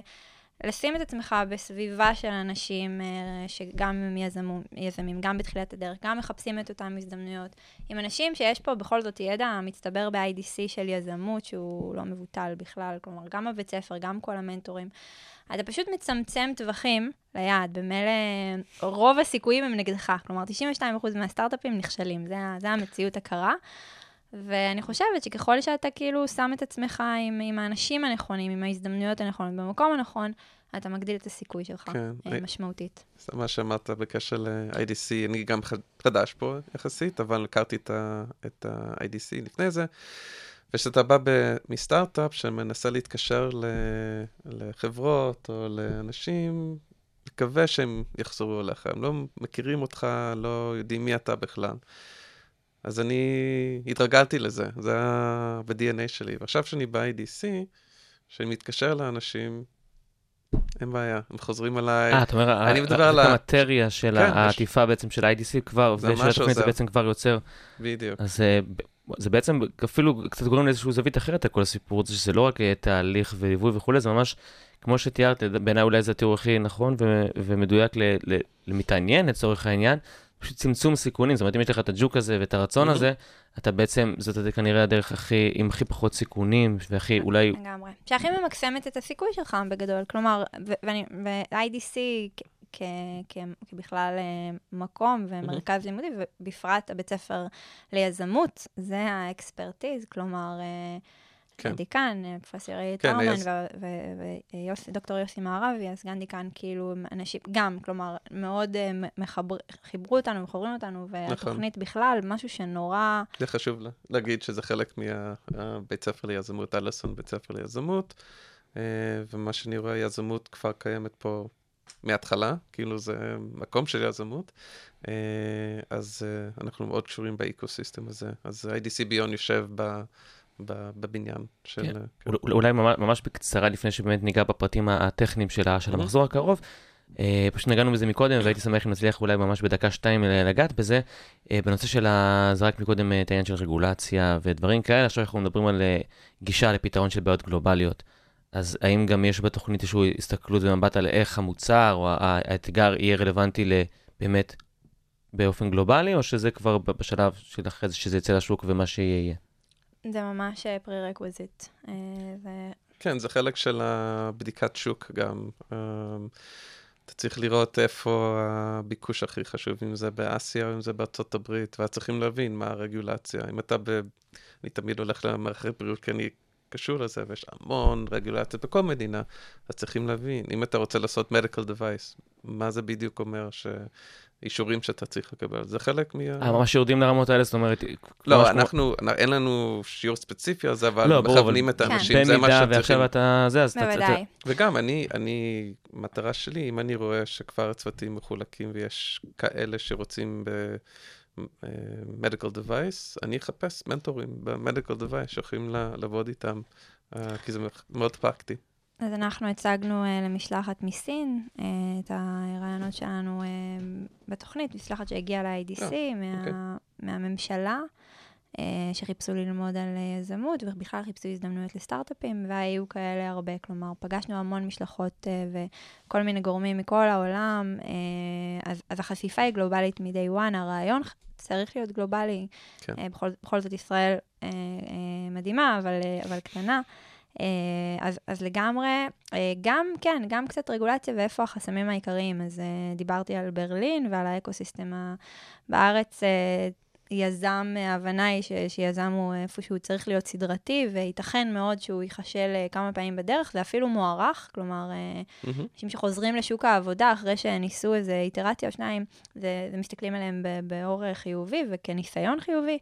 לשים את עצמך בסביבה של אנשים אה, שגם הם יזמים, גם בתחילת הדרך, גם מחפשים את אותן הזדמנויות, עם אנשים שיש פה בכל זאת ידע מצטבר ב-IDC של יזמות, שהוא לא מבוטל בכלל, כלומר, גם הבית ספר, גם כל המנטורים. אתה פשוט מצמצם טווחים ליעד, במילא רוב הסיכויים הם נגדך, כלומר 92% מהסטארט-אפים נכשלים, זה, זה המציאות הקרה. ואני חושבת שככל שאתה כאילו שם את עצמך עם, עם האנשים הנכונים, עם ההזדמנויות הנכונות, במקום הנכון, אתה מגדיל את הסיכוי שלך כן. אה, משמעותית. זה מה שאמרת בקשר ל-IDC, אני גם חד- חדש פה יחסית, אבל הכרתי את ה-IDC לפני זה. וכשאתה בא מסטארט-אפ שמנסה להתקשר לחברות או לאנשים, מקווה שהם יחזרו אליך. הם לא מכירים אותך, לא יודעים מי אתה בכלל. אז אני התרגלתי לזה, זה היה ב-DNA שלי. ועכשיו שאני ב-IDC, כשאני מתקשר לאנשים, אין בעיה, הם חוזרים אליי. אה, אתה אומר, אני ה- מדבר ה- על המטריה של כן, העטיפה בעצם של ה-IDC כבר, זה זה של ממש התוכנית זה. בעצם כבר יוצר. בדיוק. אז אה, זה בעצם אפילו קצת גורם לאיזושהי זווית אחרת על כל הסיפור הזה, שזה לא רק אה, תהליך וליווי וכולי, זה ממש, כמו שתיארת, בעיניי אולי זה התיאור הכי נכון ומדויק למתעניין לצורך העניין, פשוט צמצום סיכונים, זאת אומרת, אם יש לך את הג'וק הזה ואת הרצון. הזה, אתה בעצם, זאת כנראה הדרך הכי, עם הכי פחות סיכונים, והכי, אולי, לגמרי. שהכי ממקסמת את הסיכוי שלך בגדול. כלומר, ו-IDC כבכלל אה, מקום ומרכז לימודי, ובפרט הבית ספר ליזמות, זה האקספרטיז, כלומר, אה, כן. הדיקן, אה, פרופסור איילת כן, היז- ודוקטור יוסי מערבי, הסגן דיקן, כאילו, אנשים, גם, כלומר, מאוד אה, מ- מחבר- חיברו אותנו, מחברים אותנו, נכון. והתוכנית בכלל, משהו שנורא... זה חשוב לה- להגיד שזה חלק מהבית ספר ליזמות, אלסון בית ספר ליזמות, אה, ומה שאני רואה, יזמות כבר קיימת פה מההתחלה, כאילו זה מקום של יזמות, אה, אז אה, אנחנו מאוד קשורים באקו-סיסטם הזה. אז IDC ביון יושב ב... בבניין של... כן. כן. אול- אולי ממש, בקצרה, לפני שבאמת ניגע בפרטים הטכניים של. המחזור הקרוב. אה, פשוט נגענו בזה מקודם, והייתי שמח אם נצליח אולי ממש בדקה-שתיים לגעת בזה. אה, בנושא של ה... זרק מקודם אה, את העניין של רגולציה ודברים כאלה, עכשיו אנחנו מדברים על אה, גישה לפתרון של בעיות גלובליות. אז האם גם יש בתוכנית איזושהי הסתכלות ומבט על איך המוצר או האתגר יהיה רלוונטי באמת באופן גלובלי, או שזה כבר בשלב של אחרי זה שזה יצא לשוק ומה שיהיה יהיה? זה ממש prerequisite. כן, זה חלק של הבדיקת שוק גם. אמ, אתה צריך לראות איפה הביקוש הכי חשוב, אם זה באסיה או אם זה בארצות הברית, ואז צריכים להבין מה הרגולציה. אם אתה ב... אני תמיד הולך למערכת בריאות כי אני קשור לזה, ויש המון רגולציות בכל מדינה, אז צריכים להבין. אם אתה רוצה לעשות medical device, מה זה בדיוק אומר שאישורים שאתה צריך לקבל? זה חלק מה... אה, ממש יורדים לרמות האלה, זאת אומרת... לא, כמו- אנחנו, אין לנו שיעור ספציפי על זה, אבל לא, מכוונים את האנשים, זה מה במידה שצריכים. ועכשיו אתה... זה, אז אתה... בוודאי. וגם, אני, אני, מטרה שלי, אם אני רואה שכבר הצוותים מחולקים ויש כאלה שרוצים ב-medical device, אני אחפש מנטורים ב-medical device שיכולים לעבוד איתם, אה, כי זה מאוד פרקטי. אז אנחנו הצגנו uh, למשלחת מסין uh, את הרעיונות שלנו uh, בתוכנית, משלחת שהגיעה ל-IDC, אה, מה, אוקיי. מהממשלה, uh, שחיפשו ללמוד על יזמות, ובכלל חיפשו הזדמנויות לסטארט-אפים, והיו כאלה הרבה, כלומר, פגשנו המון משלחות uh, וכל מיני גורמים מכל העולם, uh, אז, אז החשיפה היא גלובלית מ-day one, הרעיון צריך להיות גלובלי. כן. Uh, בכל, בכל זאת ישראל uh, uh, מדהימה, אבל, uh, אבל קטנה. אה, אז, אז לגמרי, אה, גם, כן, גם קצת רגולציה ואיפה החסמים העיקריים. אז אה, דיברתי על ברלין ועל האקו-סיסטם בארץ. יזם, ההבנה היא ש- שיזם הוא איפשהו צריך להיות סדרתי, וייתכן מאוד שהוא ייכשל כמה פעמים בדרך, זה אפילו מוערך, כלומר, מהמם. אנשים שחוזרים לשוק העבודה אחרי שניסו איזה איטרציה או שניים, זה, זה מסתכלים עליהם באור חיובי וכניסיון חיובי.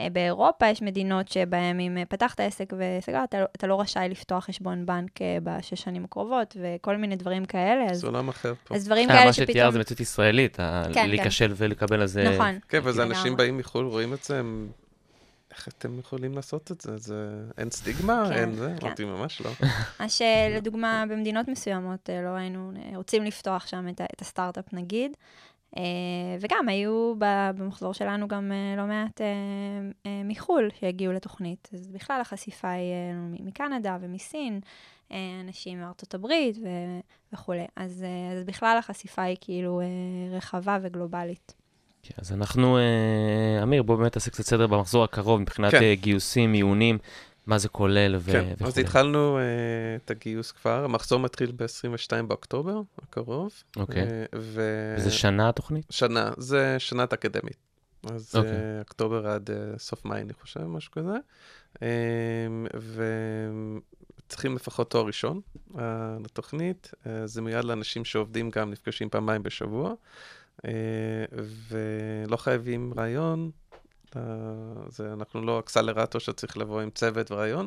אה, באירופה יש מדינות שבהן אם אה, פתחת עסק וסגרת, אתה, לא- אתה לא רשאי לפתוח חשבון בנק אה, בשש שנים הקרובות, וכל מיני דברים כאלה. אז, זה עולם אחר פה. אז דברים כאלה מה שפתאום... שתיאר זה מציאות ישראלית, ה- כן, כן. להיכשל ולקבל על זה... נכון. כן, ואז לגמרי. אנשים באים מחו"ל, רואים את זה, הם... איך אתם יכולים לעשות את זה? זה... אין סטיגמה? כן, אין זה? כן. אמרתי, ממש לא. מה שלדוגמה במדינות מסוימות לא היינו רוצים לפתוח שם את, ה- את הסטארט-אפ נגיד. אה, וגם היו ב- במחזור שלנו גם אה, לא מעט אה, מחו"ל שהגיעו לתוכנית. אז בכלל החשיפה היא מקנדה ומסין, אנשים מארצות הברית ו- וכולי. אז, אז בכלל החשיפה היא כאילו רחבה וגלובלית. כן, אז אנחנו, אמיר, בוא באמת תעשה קצת סדר במחזור הקרוב מבחינת כן. גיוסים, מיונים, מה זה כולל כן, וכו'. אז התחלנו uh, את הגיוס כבר, המחזור מתחיל ב-22 באוקטובר הקרוב. אוקיי. אה, ו... איזה שנה התוכנית? שנה, זה שנת אקדמית. אז אוקיי. okay. אוקטובר עד uh, סוף מאי, אני חושב, משהו כזה. Um, וצריכים לפחות תואר ראשון uh, לתוכנית. Uh, זה מיועד לאנשים שעובדים גם, נפגשים פעמיים בשבוע. Uh, ולא חייבים רעיון, uh, זה, אנחנו לא אקסלרטור שצריך לבוא עם צוות ורעיון,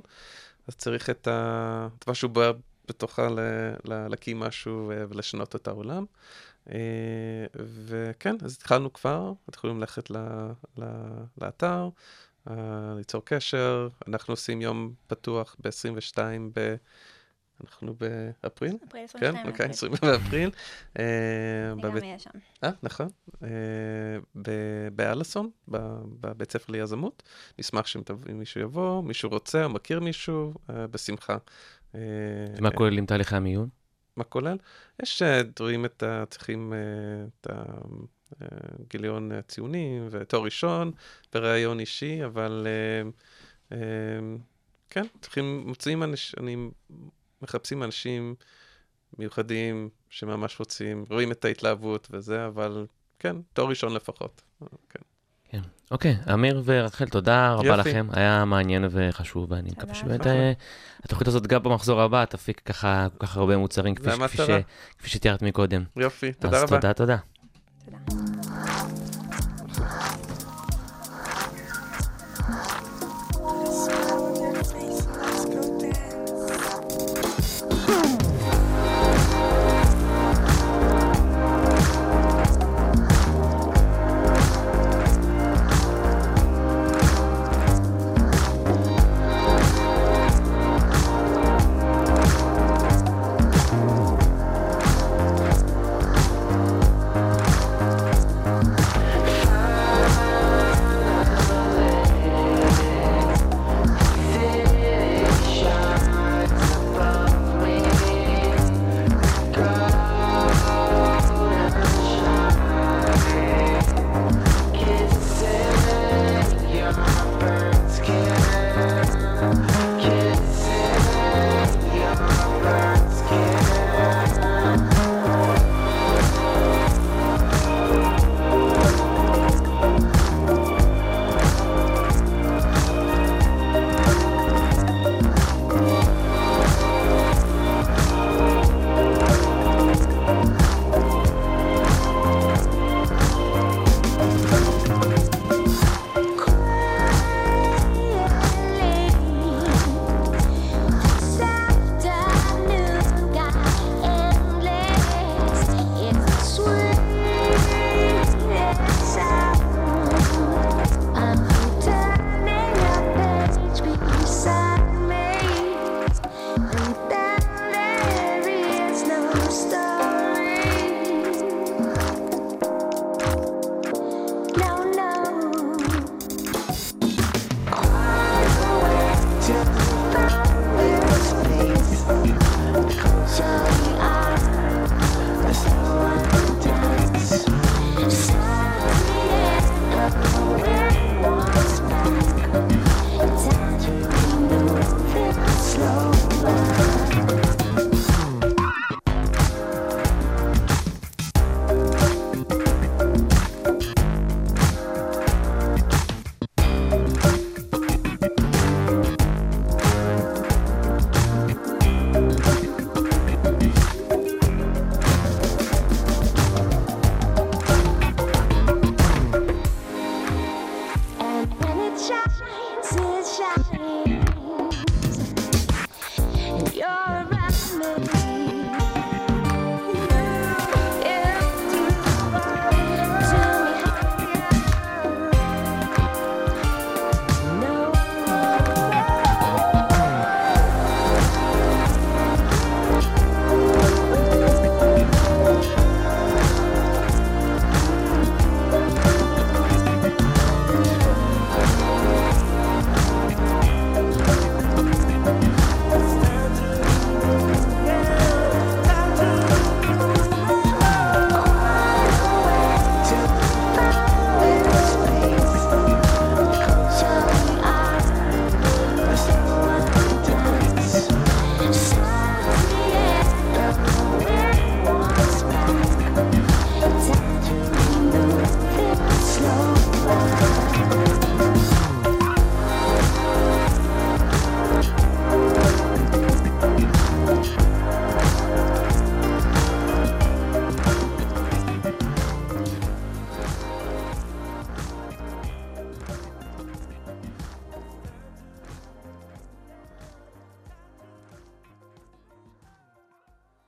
אז צריך את, ה, את מה שהוא בוער בתוכה ל, ל, להקים משהו ולשנות את העולם. Uh, וכן, אז התחלנו כבר, יכולים ללכת ל, ל, לאתר, uh, ליצור קשר, אנחנו עושים יום פתוח ב-22 ב... אנחנו באפריל? אפריל כן, אוקיי, 20 באפריל. אה, אני בבית- גם אהיה שם. אה, נכון. אה, באלסון, בבית ספר ליזמות. נשמח שאם אם מישהו יבוא, מישהו רוצה או מכיר מישהו, אה, בשמחה. מה כוללים תהליכי המיון? מה כולל? יש, רואים את ה... צריכים את הגיליון הציונים ותואר ראשון בראיון אישי, אבל כן, צריכים, מוצאים אנשים, מחפשים אנשים מיוחדים שממש רוצים, רואים את ההתלהבות וזה, אבל כן, תואר ראשון לפחות. כן. כן. אוקיי, אמיר ורחל, תודה רבה יופי. לכם, היה מעניין וחשוב, ואני מקווה. שבאמת. אה, התוכנית הזאת גם במחזור הבא תפיק ככה כל כך הרבה מוצרים, כפי כפי. ש- כפי שתיארת מקודם. יופי, תודה אז רבה. תודה, תודה. תודה.